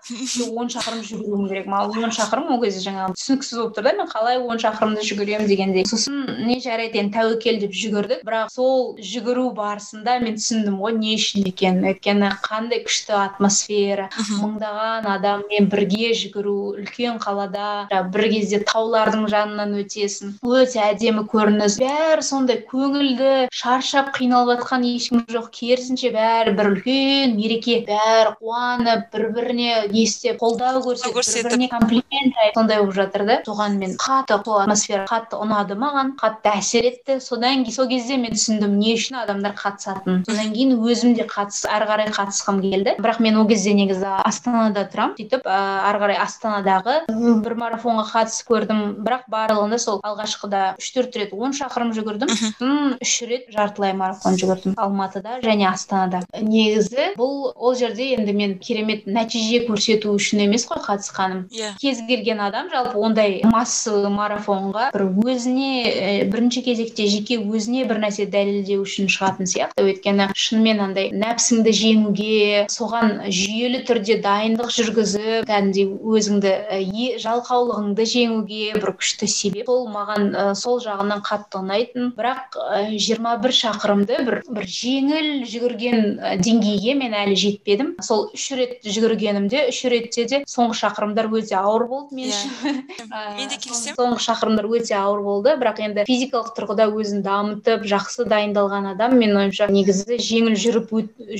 он шақырым жүгіруім керек. Маған он шақырым ол кезде жаңағы түсініксіз болып тұр да. Мен қалай он шақырымды жүгіремін дегендей. Сосын не жарайды енді тәуекел деп жүгірдік. Бірақ сол жүгіру барысында мен түсіндім ғой не үшін екенін өйткені қандай күшті атмосфера. Мыңдаған адаммен бірге жүгіру үлкен қалада. Бір кезде таулардың жанынан өтесің. Өте әдемі көрініс. Бәрі сондай көңілді шаршап қиналып жатқан ешкім жоқ. Керісінше бәрі бір үлкен мереке бәрі қуанып бір біріне не істеп қолдау көрсетіп бір біріне комплимент айтып сондай болып жатыр да. Соған мен қатты сол атмосфера қатты ұнады маған қатты әсер етті. Содан кейін сол кезде мен түсіндім не үшін адамдар қатысатынын содан кейін өзім де қатыс ары қарай қатысқым келді. Бірақ мен ол кезде негізі астанада тұрамын сөйтіп ыыы ары қарай астанадағы бір марафонға қатысып көрдім. Бірақ барлығында сол алғашқыда үш төрт рет он шақырым жүгірдім. Сосын үш рет жартылай марафон жүгірдім. Алматыда және астанада. Негізі бұл ол жерде енді мен керемет нәтиже көрсету үшін емес қой қатысқаным. Иә. Кез келген адам жалпы ондай массовый марафонға бір өзіне бірінші кезекте жеке өзіне бір нәрсе дәлелдеу үшін шығатын сияқты. Өйткені шынымен андай нәпсіңді жеңуге соған жүйелі түрде дайындық жүргізіп кәдімгідей өзіңді жалқаулығыңды жеңуге бір күшті себеп сол маған сол жағынан қатты ұнайтын. Бірақ жиырма бір шақырымды бір бір жеңіл жүгірген деңгейге мен әлі жетпедім. Сол үш рет жүгіргенімде үш ретте де соңғы шақырымдар өте ауыр болды мен үшін. (laughs) Мен де келісемін соңғы шақырымдар өте ауыр болды. Бірақ енді физикалық тұрғыда өзін дамытып жақсы дайындалған адам менің ойымша негізі жеңіл жүріп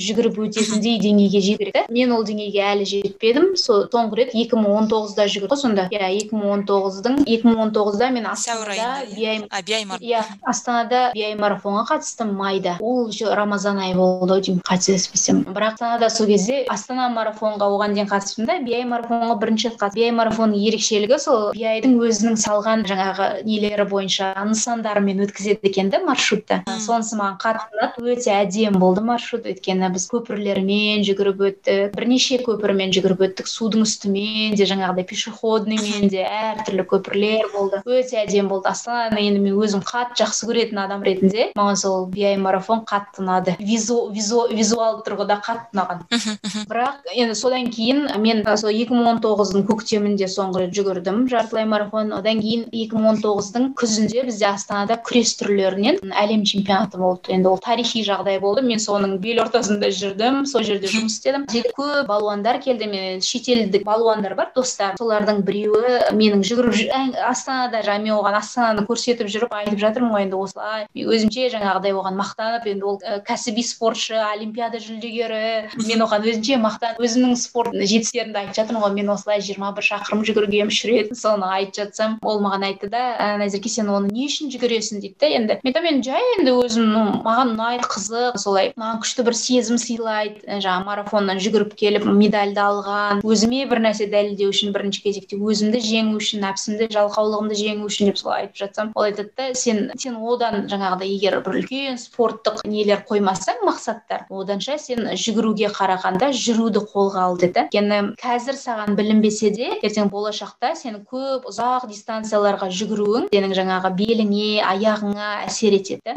жүгіріп өтетіндей деңгейге жету керек мен ол деңгейге әлі жетпедім. Сол соңғы рет екі мың он тоғызда жүгірдім. Сонда иә екі мың он тоғыздың екі мың он тоғызда мен астанада иә. Астанада биай марафонға қатыстым майда. Ол рамазан айы болды ау деймін қателеспесем бірақ астанада сол кезде астана марафонға оған дейін қатыстым да. биай марафонға бірінші рет қатыстым. биай марафонның ерекшелігі сол биайдың өзінің салған жаңағы нелері бойынша нысандарымен өткізеді екен да маршрутты. Сонысы маған қатты ұнады. Өте әдемі болды маршрут. Өйткені біз көпірлермен жүгіріп өттік. Бірнеше көпірмен жүгіріп өттік. Судың үстімен де жаңағыдай пешеходныймен де әртүрлі көпірлер болды. Өте әдемі болды. Астананы енді мен өзім қатты жақсы көретін адам ретінде маған сол биай марафон қатты ұнады. Визу, визу, визуал тұрғыда қатты ұнаған бірақ енді содан кейін мен сол екі мың он тоғыздың көктемінде соңғы рет жүгірдім жартылай марафон. Одан кейін екі мың он тоғыздың күзінде бізде астанада күрес түрлерінен әлем чемпионаты болды. Енді ол тарихи жағдай болды. Мен соның бел ортасында жүрдім сол жерде жұмыс істедім. Көп балуандар келді мен шетелдік балуандар бар достар. Солардың біреуі менің жүгіріп астанада жаңағы мен оған астананы көрсетіп жүріп айтып жатырмын ғой енді осылай. Мен өзімше жаңағыдай оған мақтанып енді ол кәсіби спортшы олимпиада жүлдегері мен оған өзімше мақтанып өзімнің спорт жетістіктерімді айтып жатырмын ғой. Мен осылай жиырма бір шақырым жүгіргенмін үш рет соны айтып жатсам ол маған айтты да назерке сен оны не үшін жүгіресің? дейді да енді мен енді жай енді өзім маған ұнайды қызық солай. Маған күшті бір сезім сыйлайды. Жаңағы марафоннан жүгіріп келіп медальді алған өзіме бір нәрсе дәлелдеу үшін бірінші кезекте өзімді жеңу үшін нәпсімді жалқаулығымды жеңу үшін деп солай айтып жатсам ол айтады да сен сен одан жаңағыдай егер бір үлкен спорттық нелер қоймасаң мақсаттар оданша сен жүгіруге қарағанда жүруді қолға ал деді өйткені қазір саған білінбесе де ертең болашақта сен көп ұзақ дистанцияларға жүгіруің сенің жаңағы беліңе аяғыңа әсер етеді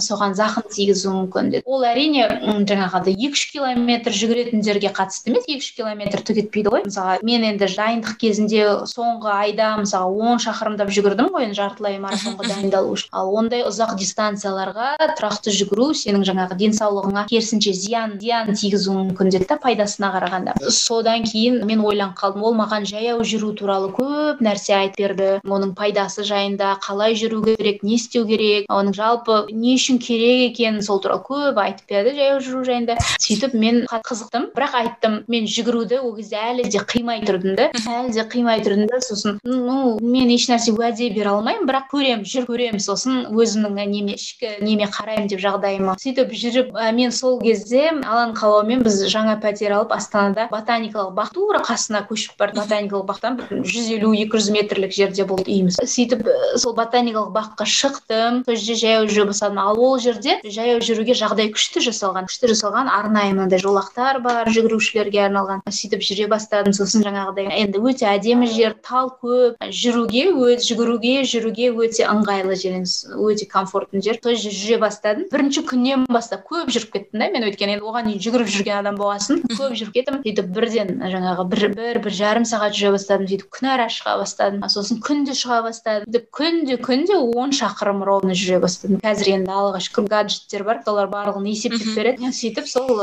соған зақым тигізуі мүмкін деді. Ол әрине жаңағыдай екі үш километр жүгіретіндерге қатысты емес екі үш километр түк етпейді ғой. Мысалға мен енді дайындық кезінде соңғы айда мысалы он шақырымдап жүгірдім ғой енді жартылай марафонға дайындалу үшін. Ал ондай ұзақ дистанцияларға тұрақты жүгіру сенің жаңағы денсаулығыңа керісінше зиян зиян тигізуі мүмкін деді да пайдасына қарағанда. Содан кейін мен ойланып қалдым ол маған жаяу жүру туралы көп нәрсе айтып берді. Оның пайдасы жайында қалай жүру керек не істеу керек оның жалпы не үшін керек екенін сол туралы көп айтып берді жаяу жүру жайында. Сөйтіп мен қызықтым бірақ айттым. Мен жүгіруді ол кезде әлі де қимай тұрдым да. Әлі де қимай тұрдым да сосын. Ну мен ешнәрсе уәде бере алмаймын бірақ көремін жүріп көремін. Сосын өзімнің неме ішкі неме қараймын деп жағдайыма. Сөйтіп жүріп ә, мен сол кезде алан қалауымен біз жаңа пәтер алып астанада ботаникалық бақ тура қасына көшіп бардық ботаникалық бақтан жүз елу екі жүз метрлік жерде болды үйіміз. Сөйтіп сол ботаникалық баққа шықтым. Сол жерде жаяу жүре бастадым ал ол жерде жаяу жүруге жағдай күшті жасалған. Күшті жасалған арнайы мынандай жолақтар бар жүгірушілерге арналған. Сөйтіп жүре бастадым. Сосын жаңағыдай енді өте әдемі жер тал көп. Жүруге өз жүгіруге жүруге өте ыңғайлы жер өте комфортный жер. Сол жерде жүре бастадым. Бірінші күннен бастап көп жүріп кеттім да мен өйткені енді оған дейін жүгіріп жүрген адам болған соң көп жүріп кеттім. Сөйтіп бірден жаңағы бір бір бір жарым сағат жүре бастадым. Сөйтіп күнара шыға бастадым. Сосын күнде шыға бастадым. Сөйтіп күнде күнде он шақырым ровно жүре бастадым. Қазір енді аллаға шүкір гаджеттер бар. Солар барлығын есептеп береді. Сөйтіп сол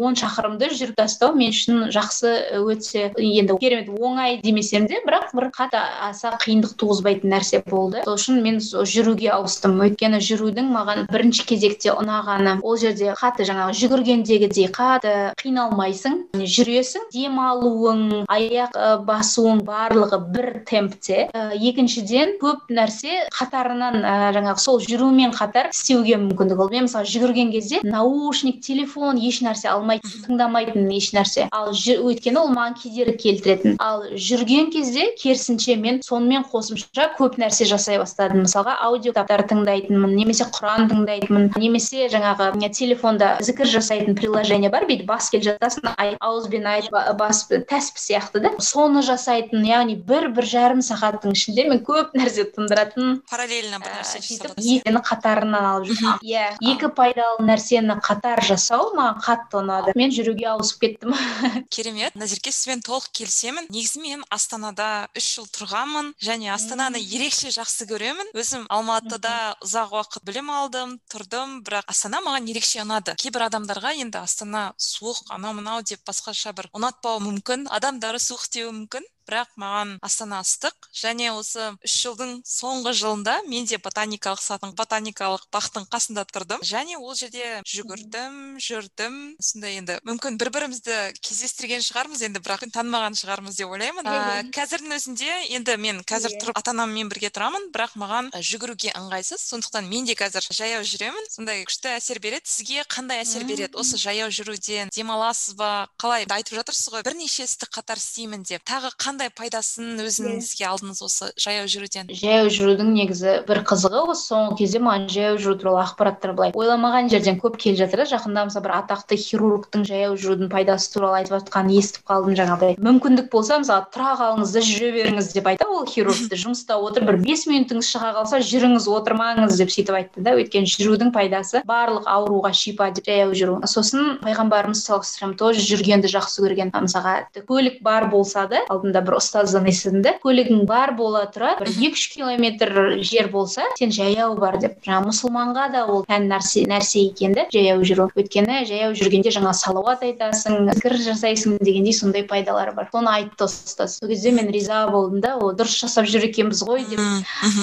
он шақырымды жүріп тастау мен үшін жақсы өте енді керемет оңай демесем де бірақ бір қатты аса қиындық туғызбайтын нәрсе болды. Сол үшін мен жүруге ауыстым. Өйткені жүрудің маған бірінші кезекте ұнағаны ол жерде қатты жаңағы жүгіргендегідей қатты қиналмайсың жүресің. Демалуың аяқ басуың барлығы бір темпте. Екіншіден көп нәрсе қатарынан ә, жаңағы сол жүрумен қатар істеуге мүмкіндік ол. Мен мысалы жүгірген кезде наушник телефон еш нәрсе алмайтын тыңдамайтын еш нәрсе. Ал өйткені ол маған кедергі келтіретін. Ал жүрген кезде керісінше мен сонымен қосымша көп нәрсе жасай бастадым. Мысалға аудио кітаптар тыңдайтынмын немесе құран тыңдайтынмын немесе жаңағы телефонда зікір жасайтын приложение бар. Бүйтіп басып келе жатасың ауызбен айтып басып тәсіп сияқты да. Соны жасайтын яғни бір бір жарым сағаттың ішінде мен көп нәрсе тындыратын параллельно бір нәрсе екіні қатарынан алып жүрдім иә екі пайдалы нәрсені қатар жасау маған қатты ұнады. Мен жүруге ауысып кеттім. (laughs) Керемет. Назерке сізбен толық келісемін. Негізі мен астанада үш жыл тұрғанмын және астананы ерекше жақсы көремін. Өзім алматыда ұзақ уақыт білім алдым тұрдым бірақ астана маған ерекше ұнады. Кейбір адамдарға енді астана суық анау мынау деп басқаша бір ұнатпауы мүмкін адамдары суық деуі мүмкін. Бірақ маған астана ыстық және осы үш жылдың соңғы жылында мен де ботаникалық садың ботаникалық бақтың қасында тұрдым. Және ол жерде жүгірдім жүрдім. Сондай енді мүмкін бір бірімізді кездестірген шығармыз енді бірақ танымаған шығармыз деп ойлаймын. Ә, қазірдің өзінде енді мен қазір иә. тұрып ата анаммен бірге тұрамын бірақ маған жүгіруге ыңғайсыз. Сондықтан мен де қазір жаяу жүремін. Сондай күшті әсер береді. Сізге қандай әсер береді? Осы жаяу жүруден демаласыз ба? Қалай? Айтып жатырсыз ғой. Бірнеше істі қатар істеймін деп. Тағы қандай пайдасын өзіңізге алдыңыз осы жаяу жүруден? Жаяу жүрудің негізі бір қызығы осы. Соңғы кезде маған жаяу жүру туралы ақпараттар былай. Ойламаған жерден көп келіп жатыр да жақында мысалы бір атақты хирургтың жаяу жүрудің пайдасы туралы айтып жатқанын естіп қалдым жаңағыдай. Мүмкіндік болса мысалы тұра қалыңыз да жүре беріңіз деп айтты. Ол хирург жұмыста отырып бір бес минутыңыз шыға қалса жүріңіз отырмаңыз деп сөйтіп айтты да. Өйткені жүрудің пайдасы барлық ауруға шипа деп жаяу жүру. Сосын пайғамбарымыз саллаллаху тоже жүргенді жақсы көрген мысалға көлік бар болса да алдында бір ұстаздан естідім да көлігің бар бола тұра бір екі үш километр жер болса сен жаяу бар деп. Жаңағы мұсылманға да ол тән нәрсе нәрсе екен да жаяу жүру. Өйткені жаяу жүргенде жаңа салауат айтасың зікір жасайсың дегендей сондай пайдалары бар. Соны айтты ұстаз. Сол кезде мен риза болдым да ол дұрыс жасап жүр екенбіз ғой деп.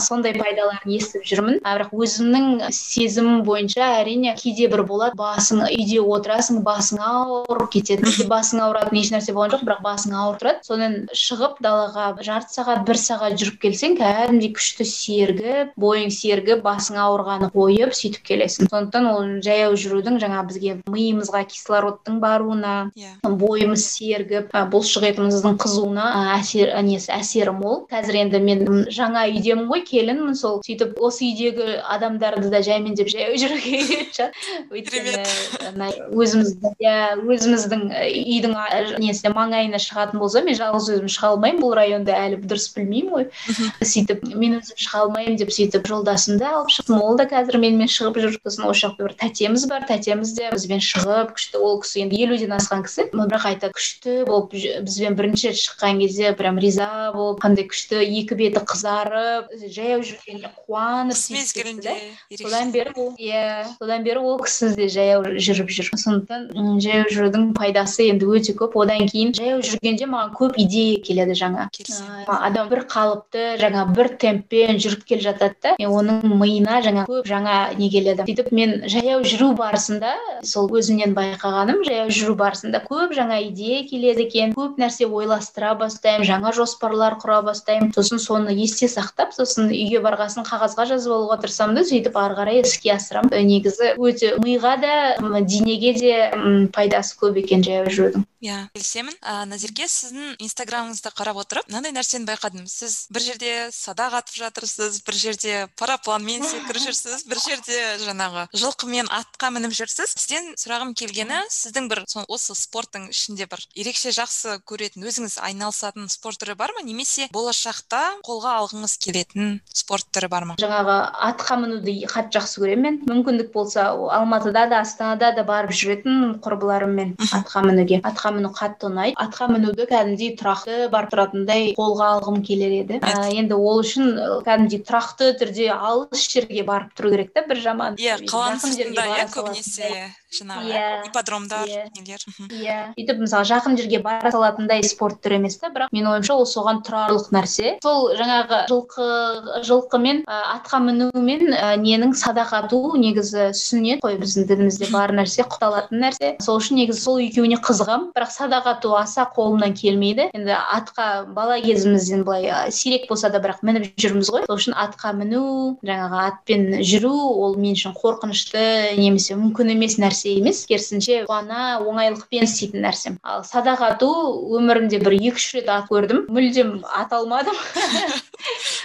Сондай пайдаларын естіп жүрмін. А бірақ өзімнің сезімім бойынша әрине кейде бір болады басың үйде отырасың басың ауырып кетеді. Басың ауыратын ешнәрсе болған жоқ бірақ басың ауырып тұрады. Содан шығып далаға жарты сағат бір сағат жүріп келсең кәдімгідей күшті сергіп бойың сергіп басың ауырғаны қойып сөйтіп келесің сондықтан ол жаяу жүрудің жаңа бізге миымызға кислородтың баруына yeah. Иә. бойымыз сергіп бұлшық етіміздің қызуына әсер несі әсері мол қазір енді мен жаңа үйдемін ғой келінмін сол сөйтіп осы үйдегі адамдарды да жаймендеп жаяу жүруге өйткені өзіміздің иә өзіміздің үйдің несіне маңайына шығатын болса мен жалғыз өзім шыға алмаймын бұл районды әлі дұрыс білмеймін ғой. Сөйтіп мен өзім шыға алмаймын деп сөйтіп жолдасымды алып шықтым. Ол да қазір менімен шығып жүр сосын осы жақта бір тәтеміз бар. Тәтеміз де бізбен шығып күшті ол кісі енді елуден асқан кісі. Бірақ айтады күшті болып бізбен бірінші рет шыққан кезде прям риза болып қандай күшті екі беті қызарып жаяу жүргенде қуанып мезгілінде содан бері ол иә содан бері ол кісі де жаяу жүріп жүр. Сондықтан жаяу жүрудің пайдасы енді өте көп. Одан кейін жаяу жүргенде маған көп идея келеді жаңа. Адам бір қалыпты жаңа бір темппен жүріп келе жатады да. Оның миына жаңа көп жаңа не келеді. Сөйтіп мен жаяу жүру барысында сол өзімнен байқағаным жаяу жүру барысында көп жаңа идея келеді екен. Көп нәрсе ойластыра бастаймын жаңа жоспарлар құра бастаймын. Сосын соны есте сақтап сосын үйге барғасын қағазға жазып алуға тырысамын да. Сөйтіп ары қарай іске асырамын негізі өте миға да денеге де пайдасы көп екен жаяу жүрудің. Иә. келісемін назерке сіздің инстаграмыңызды қарап отырып мынандай нәрсені байқадым сіз бір жерде садақ атып жатырсыз бір жерде парапланмен (laughs) секіріп жүрсіз бір жерде жаңағы жылқымен атқа мініп жүрсіз. Сізден сұрағым келгені сіздің бір осы спорттың ішінде бір ерекше жақсы көретін өзіңіз айналысатын спорт түрі бар ма? Немесе болашақта қолға алғыңыз келетін спорт түрі бар ма? Жаңағы атқа мінуді қатты жақсы көремін мен. Мүмкіндік болса алматыда да астанада да барып жүретін құрбыларыммен атқа мінуге атқа атқа міну қатты ұнайды. Атқа мінуді кәдімгідей тұрақты барып тұратындай қолға алғым келер еді. Ә, енді ол үшін кәдімгідей тұрақты түрде алыс жерге барып тұру керек та бір жаман. Иә қаланың сыртында иә көбінесе. Жаңағы иә ипподромдар иә. нелер иә. Сөйтіп мысалы жақын жерге бара салатындай спорт түрі емес та бірақ менің ойымша ол соған тұрарлық нәрсе. Сол жаңағы жылқы жылқымен атқа міну мен ненің садақ ату негізі сүннет қой біздің дінімізде бар нәрсе құпталатын нәрсе. Сол үшін негізі сол екеуіне қызығамын бірақ садақ ату аса қолымнан келмейді. Енді атқа бала кезімізден былай сирек болса да бірақ мініп жүрміз ғой. Сол үшін атқа міну жаңағы атпен жүру ол мен үшін қорқынышты немесе мүмкін емес нәрсе. Емес. керісінше қуана оңайлықпен істейтін нәрсем. Ал садақ ату өмірімде бір екі үш рет ат көрдім. Мүлдем ата алмадым. (laughs)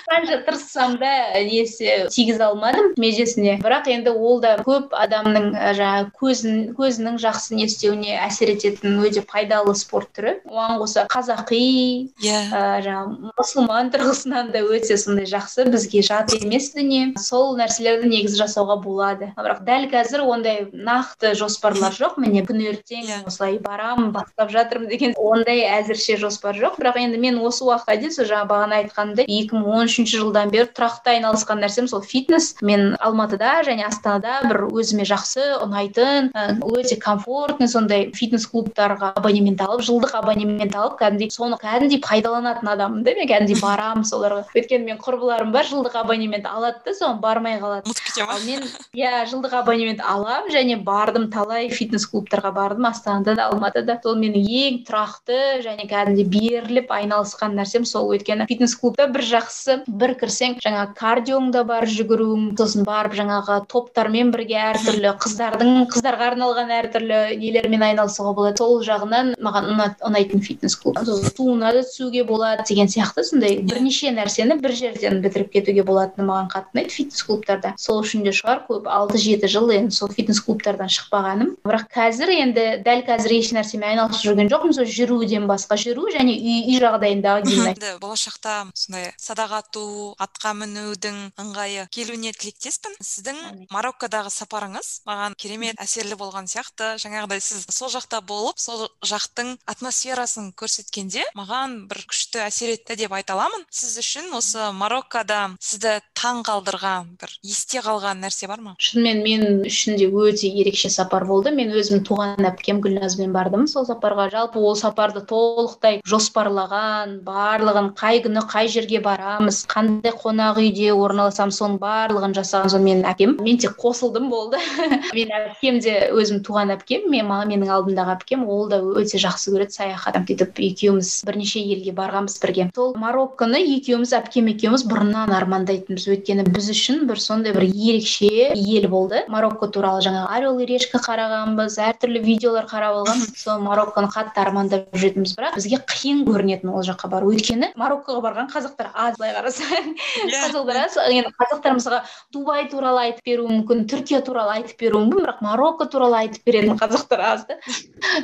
Қанша тырыссам да несі тигізе алмадым межесіне. Бірақ енді ол да көп адамның жаңағы көзін көзінің жақсы не істеуіне әсер ететін өте пайдалы спорт түрі. Оған қоса қазақи иә. yeah. жаңағы мұсылман тұрғысынан да өте сондай жақсы бізге жат емес дүние. Сол нәрселерді негізі жасауға болады. Бірақ дәл қазір ондай нақты жоспарлар жоқ. Міне күні ертең yeah. осылай барамын бастап жатырмын деген ондай әзірше жоспар жоқ. Бірақ енді мен осы уақытқа дейін сол жаңа бағана айтқанымдай екі мың он үшінші жылдан бері тұрақты айналысқан нәрсем сол фитнес. Мен алматыда және астанада бір өзіме жақсы ұнайтын өте комфортный сондай фитнес клубтарға абонемент алып жылдық абонемент алып кәдімгідей соны кәдімгідей пайдаланатын адаммын да мен кәдімгідей барамын соларға. Өйткені менің құрбыларым бар жылдық абонемент алады да соған бармай қалады. Ұмытып ма? Мен иә жылдық абонемент аламын және бардым талай фитнес клубтарға бардым астанада да алматыда сол менің ең тұрақты және кәдімгідей беріліп айналысқан нәрсем сол. Өйткені фитнес клубта бір жақсысы бір кірсең жаңағы кардионың да бар жүгіруің сосын барып жаңағы топтармен бірге әртүрлі қыздардың қыздарға арналған әртүрлі нелермен айналысуға болады. Сол жағынан маған ұнайтын фитнес клуб суына да түсуге болады деген сияқты сондай бірнеше нәрсені бір жерден бітіріп кетуге болатыны маған қатты ұнайды фитнес клубтарда сол үшін де шығар көп алты жеті жыл енді сол фитнес клубтардан шықпағаным. Бірақ қазір енді дәл қазір еш нәрсемен айналысып жүрген жоқпын. сол жүруден басқа жүру және үй, үй жағдайындағы гимнастика болашақта сондай садақ ату атқа мінудің ыңғайы келуіне тілектеспін. Сіздің мароккодағы сапарыңыз маған керемет әсерлі болған сияқты. Жаңағыдай сіз сол жақта болып сол жақтың атмосферасын көрсеткенде маған бір күшті әсер етті деп айта аламын. Сіз үшін осы мароккода сізді таң қалдырған бір есте қалған нәрсе бар ма? Шынымен мен үшін де өте ерекше сапар болды. Мен өзім туған әпкем гүлназбен бардым сол сапарға. Жалпы ол сапарды толықтай жоспарлаған барлығын қай күні қай жерге барамыз қандай қонақ үйде орналасамыз соның барлығын жасаған сол менің әпкем. Мен тек қосылдым болды. (laughs) Менің әпкем де өзім туған әпкем мен менің алдымдағы әпкем ол да өте жақсы көреді саяхат сөйтіп екеуміз бірнеше елге барғанбыз бірге. Сол марокконы екеуміз әпкем екеуміз бұрыннан армандайтынбыз. Өйткені біз үшін бір сондай бір ерекше ел болды. Марокко туралы жаңағы орел и решка қарағанбыз әртүрлі видеолар қарап алғанбыз сол марокконы қатты армандап жүретінбіз бірақ бізге қиын көрінетін ол жаққа бару. Өйткені мароккоға барған қазақтар аз былай қарасаң. Қазақтар аз. Енді қазақтар мысалға дубай туралы айтып беруі мүмкін түркия туралы айтып беруі мүмкін бірақ марокко туралы айтып беретін қазақтар аз да.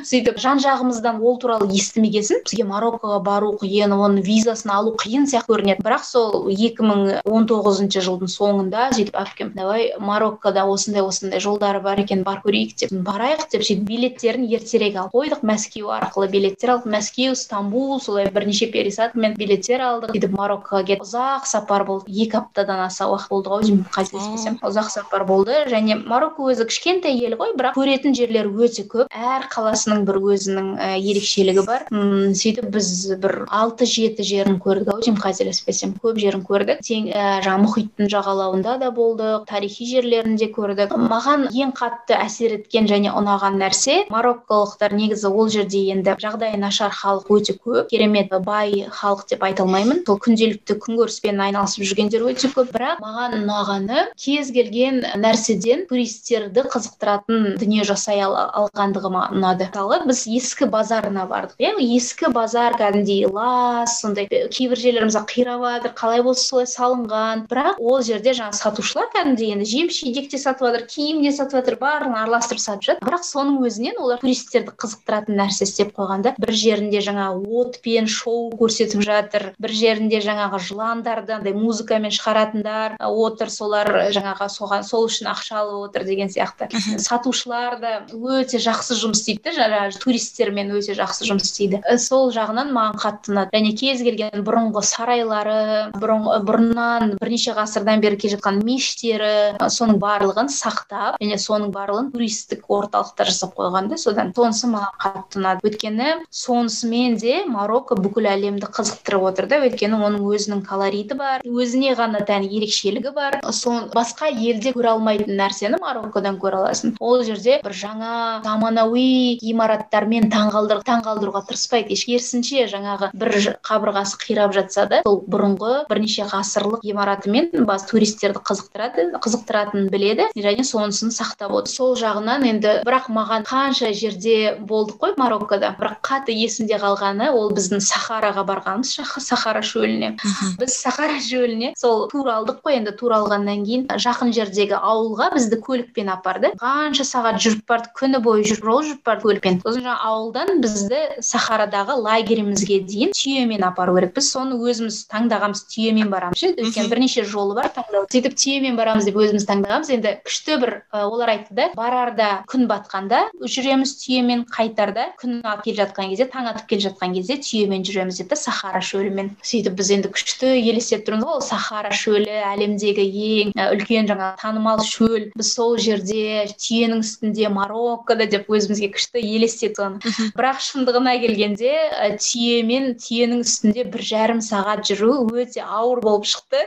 Сөйтіп жан жағымыздан ол туралы естімегесін бізге мароккоға бару қиын оның визасын алу қиын сияқты көрінеді. Бірақ сол екі мың он тоғызыншы жылдың соңында сөйтіп әпкем давай мароккода осындай осындай жолдары бар екен бар көрейік деп барайық деп сөйтіп билеттерін ертерек алып қойдық. Мәскеу арқылы билеттер алдық. Мәскеу стамбул солай бірнеше пересадкамен билеттер алдық. Сөйтіп мароккоға кетіп ұзақ сапар болды. Екі аптадан аса уақыт болды ғой. Деймін қателеспесем ұзақ сапар болды. Және марокко өзі кішкентай ел ғой бірақ көретін жерлері өте көп. Әр қаласының бір өзінің ә, ерекшелігі бар. М сөйтіп біз бір алты жеті жерін көрдік ау. Деймін қателеспесем көп жерін көрдік. Тең ә, жаңағы мұхиттың жағалауында да болдық. Тарихи жерлерін де көрдік. Маған ең қатты әсер еткен және ұнаған нәрсе. Марокколықтар негізі ол жерде енді жағдайы нашар халық өте көп. Керемет бай халық деп айта алмаймын. Сол күнделікті күнкөріспен айналысып жүргендер өте көп. Бірақ маған ұнағаны кез келген нәрседен туристерді қызықтыратын дүние жасай алғандығы маған ұнады. Мысалы біз ескі базарына бардық иә? Ескі базар кәдімгідей лас сондай кейбір жерлер мысалы қирап жатыр қалай болса солай салынған. Бірақ ол жерде жаңағы сатушылар кәдімгідей енді жеміс жидек те сатып жатыр киім де сатып жатыр барлығын араластырып сатып жатыр бірақ соның өзінен олар туристерді қызықтыратын нәрсе істеп қойған да бір жерінде жаңағы отпен шоу көрсетіп жатыр бір жерінде жаңағы жылан нандарды андай музыкамен шығаратындар отыр солар жаңағы соған сол үшін ақша алып отыр деген сияқты. Сатушылар да өте жақсы жұмыс істейді да жаңағы туристермен өте жақсы жұмыс істейді. Сол жағынан маған қатты ұнады. Және кез келген бұрынғы сарайлары бұрын бұрыннан бірнеше ғасырдан бері келе жатқан мешіттері соның барлығын сақтап және соның барлығын туристік орталықтар жасап қойған да содан сонысы маған қатты ұнады. Өйткені сонысымен де марокко бүкіл әлемді қызықтырып отыр да өйткені оның өзінің колориті бар өзіне ғана тән ерекшелігі бар. Сон басқа елде көре алмайтын нәрсені мароккодан көре аласың. Ол жерде бір жаңа заманауи ғимараттармен таңғалдыр таңғалдыруға тырыспайды. Керісінше жаңағы бір қабырғасы қирап жатса да сол бұрынғы бірнеше ғасырлық ғимаратымен бас туристерді қызықтырады қызықтыратынын біледі және сонысын сақтап отыр. Сол жағынан енді бірақ маған қанша жерде болдық қой мароккода. Бірақ қатты есімде қалғаны ол біздің сахараға барғанымыз сахара шөліне. Біз сахара шөліне сол тур алдық қой енді. Тур алғаннан кейін жақын жердегі ауылға бізді көлікпен апарды. Қанша сағат жүріп бардық күні бойы жол жүріп бардық көлікпен. Сосын жаңағы ауылдан бізді сахарадағы лагерімізге дейін түйемен апару керек. Біз соны өзіміз таңдағанбыз түйемен барамыз ше. Өйткені бірнеше жолы бар таңдау. сөйтіп түйемен барамыз деп өзіміз таңдағанбыз. Енді күшті бір олар айтты да барарда күн батқанда жүреміз түйемен қайтарда күн атып келе жатқан кезде таң атып келе жатқан кезде түйемен жүреміз деді сахара шөлімен. Сөйтіп біз енді күшті елестетіп тұрмыз ғой. Ол сахара шөлі әлемдегі ең үлкен жаңағы танымал шөл. Біз сол жерде түйенің үстінде мароккода деп өзімізге күшті елестеттік соны бірақ шындығына келгенде түйемен түйенің үстінде бір жарым сағат жүру өте ауыр болып шықты.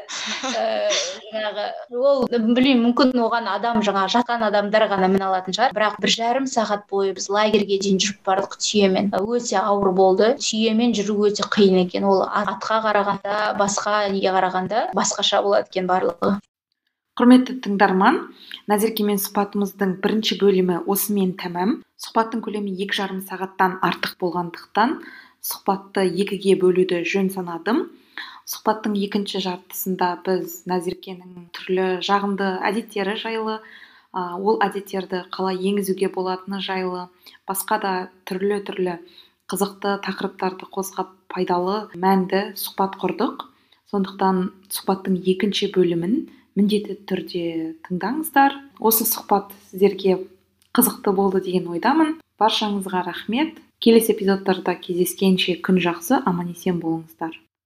(laughs) Жаңағы ол білмеймін мүмкін оған адам жаңағы жатқан адамдар ғана міне алатын шығар. Бірақ бір жарым сағат бойы біз лагерьге дейін жүріп бардық түйемен. Өте ауыр болды. Түйемен жүру өте қиын екен. Ол атқа қарағанда басқа неге қарағанда басқаша болады екен барлығы. Құрметті тыңдарман назеркемен сұхбатымыздың бірінші бөлімі осымен тәмам. Сұхбаттың көлемі екі жарым сағаттан артық болғандықтан сұхбатты екіге бөлуді жөн санадым. Сұхбаттың екінші жартысында біз назеркенің түрлі жағымды әдеттері жайлы ол әдеттерді қалай енгізуге болатыны жайлы басқа да түрлі түрлі қызықты тақырыптарды қозғап пайдалы мәнді сұхбат құрдық. Сондықтан сұхбаттың екінші бөлімін міндетті түрде тыңдаңыздар. Осы сұхбат сіздерге қызықты болды деген ойдамын. Баршаңызға рахмет. Келесі эпизодтарда кездескенше күн жақсы аман есен болыңыздар.